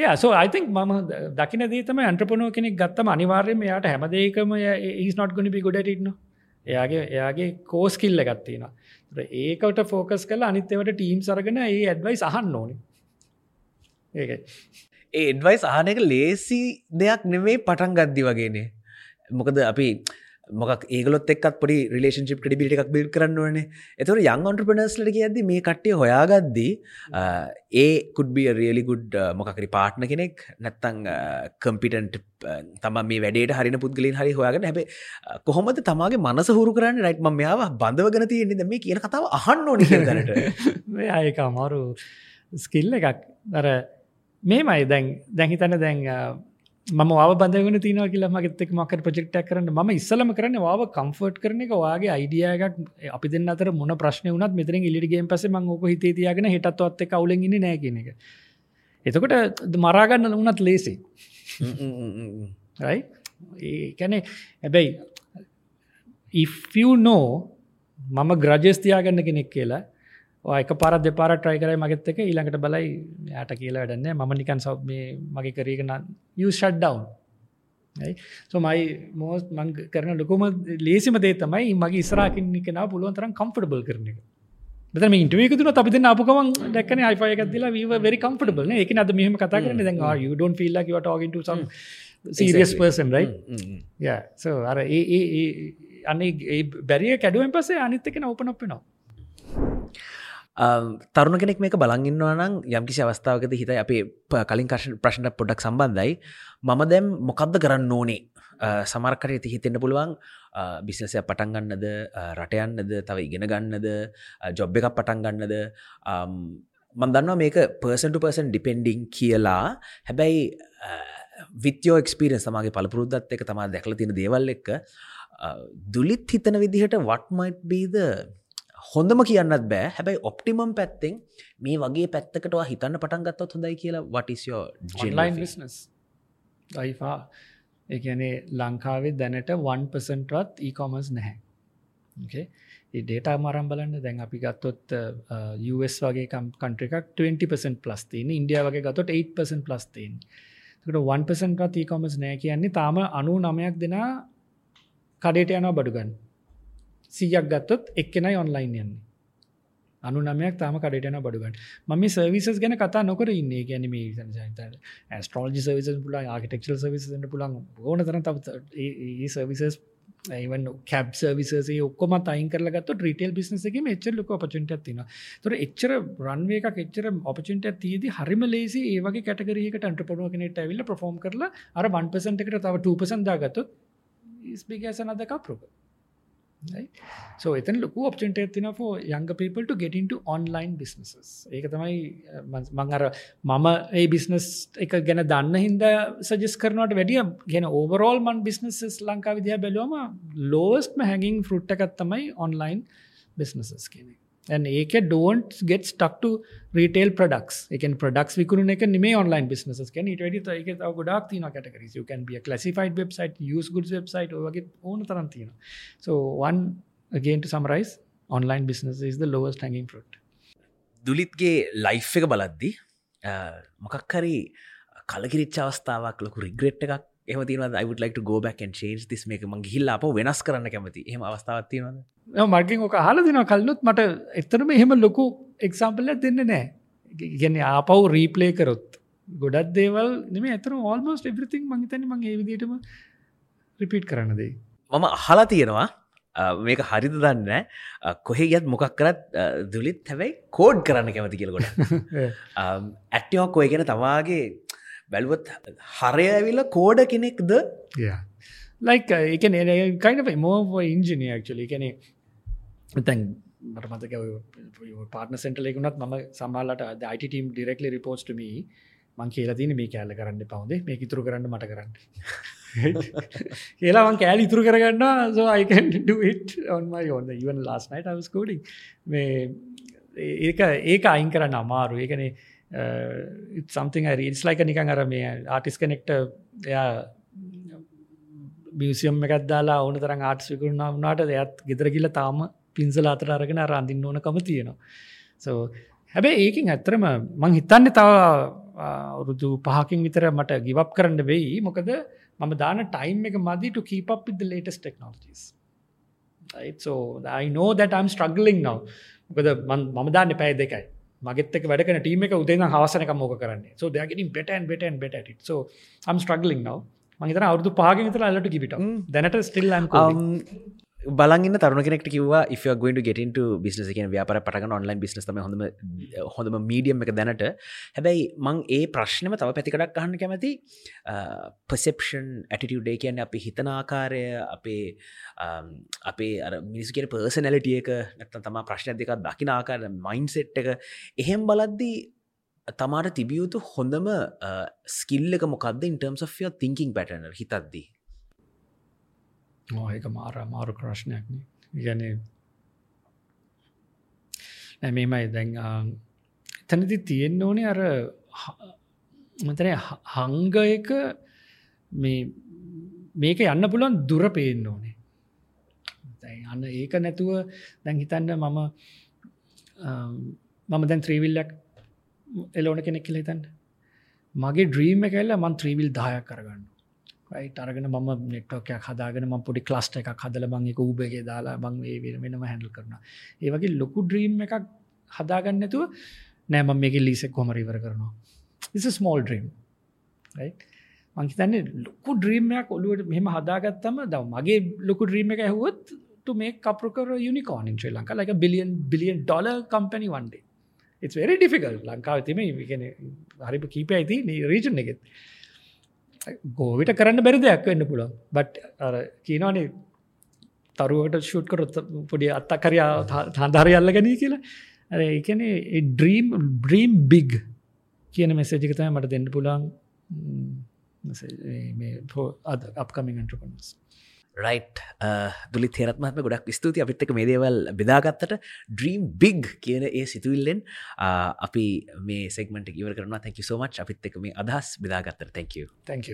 yeah so I think මම දකින දේ තමයි අන්ට්‍රපනෝ කෙනෙක් ගත්තම අනිවාර්යයෙන්ම එයාට හැමදේකම he's not going to be good at it no. එයාගේ එයාගේ කෝස්කිල්ල ගත්තිනවා ඒකට ෆෝකස් කල අනිත්‍යවට ටීම් සරගෙන ඒ ඇඩ්වයි සහන්න ඕන. ඒක ඒ එඩ්වයි සහන එක ලේසි දෙයක් නෙමේ පටන් ගද්දි වගේනේ. මොකද අපි මොක් ඒගලොත් එක්ත් පොඩි රිලේශිප් ටිබිට එකක් බිල් කරන්න වනේ එතවට යං ඔන්ට්‍රපනස්ලට ඇද මේ කට්ටිය හොයාගද්දී ඒ කුඩ්බිය රියලි ගුඩ් මොකකරි පාට්න කෙනෙක් නැත්තං කම්පිටන්ට් තම මේ වැඩට හරි පුද්ගලින් හරි හොයාගෙන හැබේ කොහොමද තමාගේ මනස හුරු කරන්න? රයිට් මෙයාව බඳවගෙන තියෙන්නේ මේ කියන කතාව අහන්න ඕනි දනට. ඒක අමාරු ස්කිල්ල එකක්. දර මේමයි දැන් දැහිතන දැන් ම වාව බඳගෙන තින කියලා මගෙත්තෙක් මකට ප්‍රජෙක්්ටක් කරන්න. ම ඉස්සලම කරන්න වාව කම්ෆර්ට් කරන එක වගේ අයිඩියයක් අපි දෙන්න අතර මොන ප්‍රශ්න වනත් මෙතර ඉලිගේ පස ම ෝක හිතේතියගෙන හිටත්වත් අවුලගෙන නෑගෙන එක. එතකොට මරාගන්න වනත් ලේසි ඒකැනේ හැබැයි if you know මම ග්‍රජස්තියාගන්න කෙනෙක් කියලා එක පාර දෙපාර ට්‍රයි කරයි මගෙත් එක. ඊළඟට බලයි යට කියලා වැඩන්න ම නිකන් සව් මේ මගේ කරගන ෂඩ්ඩවන් සොමයි මෝස් මං කරන ලොකුම ලේසිම දේ තමයි මගේ ඉස්රාකින් කෙන පුළුවන්තරම් කම්ෆටබල් කරන එක. බතම ඉන්ටවේක තුන අපි අපකම දැක්න අයිපයකත්ලා වීව වෙරි කම්ෆටබල් එක අද මෙහම කතා කරන දැන් to some serious person right? yeah. So අර ඒ අන්නේ බැරිය කැඩුවෙන් පසේ අනිත්තකෙන ඕපන අප්පෙනවා තරුණ කෙනෙක් මේක බලගන්නවා නම් යම්කිසි අවස්ථාවකද හිත අපේ කලින් කර්ශ ප්‍රශ්නට පොඩක් සම්බන්ධයි. මම දැම් මොකක්ද කරන්න ඕනේ? සමරකට ඇති හිතෙන්න්න පුළුවන්. බිස්නසය පටන්ගන්නද රටයන්නද තව ඉගෙන ගන්නද? ජොබ් එකක් පටන්ගන්නද මන්දන්නවා මේක පර්සන්ට පර්සන් ඩිපෙන්ඩිං කියලා. හැබැයි විත්‍යෝ එක්ස්පිරෙන් සමගේ පලපුරුද්දත් එක තමා දැකල තියෙන දේවල් එක්ක දුලිත් හිතන විදිහට වටමයිට් බීද හොඳම කියන්නත් බෑ. හැබැයි ඔප්ටිමම් පැත්තෙන් මේ වගේ පැත්තකටවා හිතන්න පටන් ගත්තොත් හොඳයි කියලා වටිස්යෝ ජිලයින් බිස්නස් දයිෆා එකනේ ලංකාවේ දැනට 1%වත් ඊකොමස් නැහැ. ඒ ඩේට මරම් බලන්න. දැන් අපි ගත්තොත් US වගේ කන්ට්‍ර එකක් 20% ප්ලස් තියන ඉන්ඩිය වගේ ගතොත් 8% ප්ලස් තියන් ට 1%ත් ඒකොමස් නෑ කියන්නේ තාම අනු නමයක් දෙනා කඩේට යනවා බඩුගන්න සීයක් ගත්තොත් එක්කෙනයි ඔන්ලයින් යන්නේ. අනු නමයක් තාම කඩටන බඩුගන් ම සර්විසස් ගැන කතා නොකර ඉන්න. ගැනීම ස්ටෝජි සවිස පුලා ආකිටෙක්ල් සවිසට පුලන් ඕන තර ඒ සර්විසස් ඒවන් කැබ් සර්විසේ ඔක්කොම අයින් කරලගත් රිටල් බිනසක එච්චර ලොක පචට තින තුර එච්චර රන්වේ එකක් එච්චර ඔපචට තියද හරිම ලේසි ඒවගේ කටගරකට අන්ටපනුව කෙනෙට ඇවිල්ල ප්‍රෆෝම් කරලා අර 1පසට එකට තව 2පසන් දාගත්තු ස්පිගසන අද කප්රුක so එතන ලොකු ඔප්චන්ට තින ෝ යංග people to get into online businesses. ඒක තමයි මං අර මම ඒ බිස්නස් එක ගැන දන්න හින්ද සජස් කරනට වැඩිය ගැන ඕවරෝල් මන් බිස්නසස් ලංකා විදිහ බැලුවම ලෝස්ම හැඟින් ෆෘට් එකත් තමයි ඔන්ලයින් බිස්නසස් කියනෙ ඒක ඩෝන්ට ගෙට ටක් රීටේල් ප්‍රඩක්ස් එක ප්‍රඩක්ස් විකුණ එක නේ ඔන්ලයින් බිනස කැන ට එක ගොඩක් තින කටකරස් can be a classified website use goods website වගේ ඕන තරන් තියෙන so one again to summarize online business is the lowest hanging fruit. දුලිත්ගේ ලයිෆ් එක බලද්දි මොකක්කරි කලකිරිච්ච අවස්ථාවක් ලොකු රිග්‍රෙට් එකක් එම තින යිට ලයිට ගෝබැක් චේන්ජ් තිස් මේක ම හිල්ලා අප වෙනස් කරන්න කැමති එම අවස්ථාවත්තිනවද මර්ගින් ඕක හල දෙන කල්ලුත් මට එතරම එහෙම ලොකු එක්සම්පල්ල දෙන්න නෑ ගැන ආපව් රීපලේ කරොත් ගොඩත් දේවල් නෙම ඇතර ඔල්මෝස් එබරිතින් මහිතන මං ඒවිදිටම රිපිට් කරන්නදේ මම අහලා තියෙනවා මේක හරිද දන්න කොහෙ ගත් මොකක් කරත් දුලිත් හැබැයි කෝඩ් කරන්න කැමති කියලකොට ඇට්ටියක් කොය ගැන තවාගේ බැලුවත් හරය ඇවිල්ල කෝඩ කෙනෙක්ද? Like uh, it can uh, kind of a more of an engineer actually. can තැන් මට මතක පාර්න සෙන්ට ලෙකුණත් මම සම්මාලට අයිට ටීම් ඩිරෙක්ලි රිපෝස්ටම මං කියලා තින මේ කෑල්ල කරන්න පවද මේ ඉතුරු කරන්න මට කරන්න. කියලාවන් කෑල් ඉතුරු කරගන්න සෝයිට ඔන්මයි ඔන්න ඉවන් ලාස් නයිට අවස්කෝඩින් මේ ඒක ඒක අයින් කරන්න අමාරු ඒකනේ සම්තිං රීස් ලයික නිකන් අර මේ ආටිස් කනෙක්ට එයා මියසියම් එකත් දාලා ඕන තරම් ආටස් විකුණා වුණාට එයත් ගෙදර ගිහලා තාම පින්සල අතර අරගෙන අර අඳින්න ඕනකම තියෙනවා. so හැබැයි ඒකෙන් ඇත්තටම මං හිතන්නේ තව අවුරුදු පහකින් විතර මට give up කරන්න වෙයි. මොකද මම දාන time එක මදි to keep up with the latest technologies. right so i know that i'm struggling now මොකද මම දාන්න පැය දෙකයි මගෙත් එක වැඩකන ටීම එක උදේ හවසනක මොක කරන්නේ. So they are getting better and better and better at it. So i'm struggling now. මහිතන අවුදු පාගෙන තර අල්ලට කිපිට දැනට ස්ටිල් බලන්න තරුණ කෙනෙක්ට කිවා if you're going to get into business කියන ව්‍යාපාර පටගන්න online business තමයි හොඳම හොඳම medium එක දැනට. හැබැයි මං ඒ ප්‍රශ්නම තව පැතිකඩක් අහන්න කැමති. perception attitude ඒ කියන්නේ අපි හිතන ආකාරය අපේ අපේ අර මිනිස් කියන පර්සනැලිටිය එක නැත්තම් තමා ප්‍රශ්න දෙකක් දකින ආකාර මයින්සෙට් එක. එහෙම බලද්දී තමාට තිබියයුතු හොඳම ස්කිල්ල එක මොකක්ද ඉන්ටර්ම්ස් of your thinking pattern? හිතද්දී. ඒක මාර මාරු ප්‍රශ්නයක්න ගැන නැමේමයි දැන් තැනති තියෙන්න්න ඕනේ අර මතන හංග එක මේක යන්න පුළුවන් දුර පේෙන් ඕනේ. අන්න ඒක නැතුව දැන් හිතන්න මම මම දැන් ත්‍රීවිල්ලක් එලෝන කෙනෙක් කියල හිතන්න. මගේ ඩ්‍රීම කල්ල මන් ත්‍රීවිල් දායක් කරගන්න අරගෙන ම නෙට්ෝකයක් හදාගෙන ම පොඩි ක්ලස්ට එකක් හදල බං එක උබගේ දාලා බං ඒ වෙනම හැඩල් කරන ඒවගේ ලොකු ඩ්‍රීම් එකක් හදාගන්නතුව නෑම මේක ලිසෙක් කොමරිවර කරනවා. ඉස ස්මෝල් ඩ්‍රීම් මංහිතන්නේ ලොකු ඩ්‍රීමයක් ඔලුවට මෙම හදාගත්තම දව මගේ ලොකු ඩ්‍රීම එක ඇහුවත් මේ කප්‍රකර යුනිකෝන් ශ්‍රී ලංකා ලක billion billion dollar company one day it's very difficult. ලංකාව තිම ගෙන හරි කීප ඇති රීජන් එකෙත්. ගෝවිට කරන්න බැරි දෙයක් වෙන්න පුළුවන්. බට් අර කියනවානේ තරුවට ෂුට් කරොත් පොඩි අත්තකරයා තන්ධරය අල්ල ගැනී කියලා. අර එකන ඩ්‍රීම් බ්‍රීම් බිග් කියන මෙසේජිකතම මට දෙන්න පුළන් අද අපකමින් ටපනස් රයිට් uh, දුලි තේරත්මත්ම ගොඩක් ස්තුති අපිත්තක මේ දේවල් බෙදාගත්තට ඩ්‍රීම් බිග් කියන ඒ සිතුවිල්ලෙන් uh, අපි මේ සෙක්මට ඉවර කරන තැක සෝමච් අපිත් එක මේ අදහස් බෙදාගත්තර තැක තැක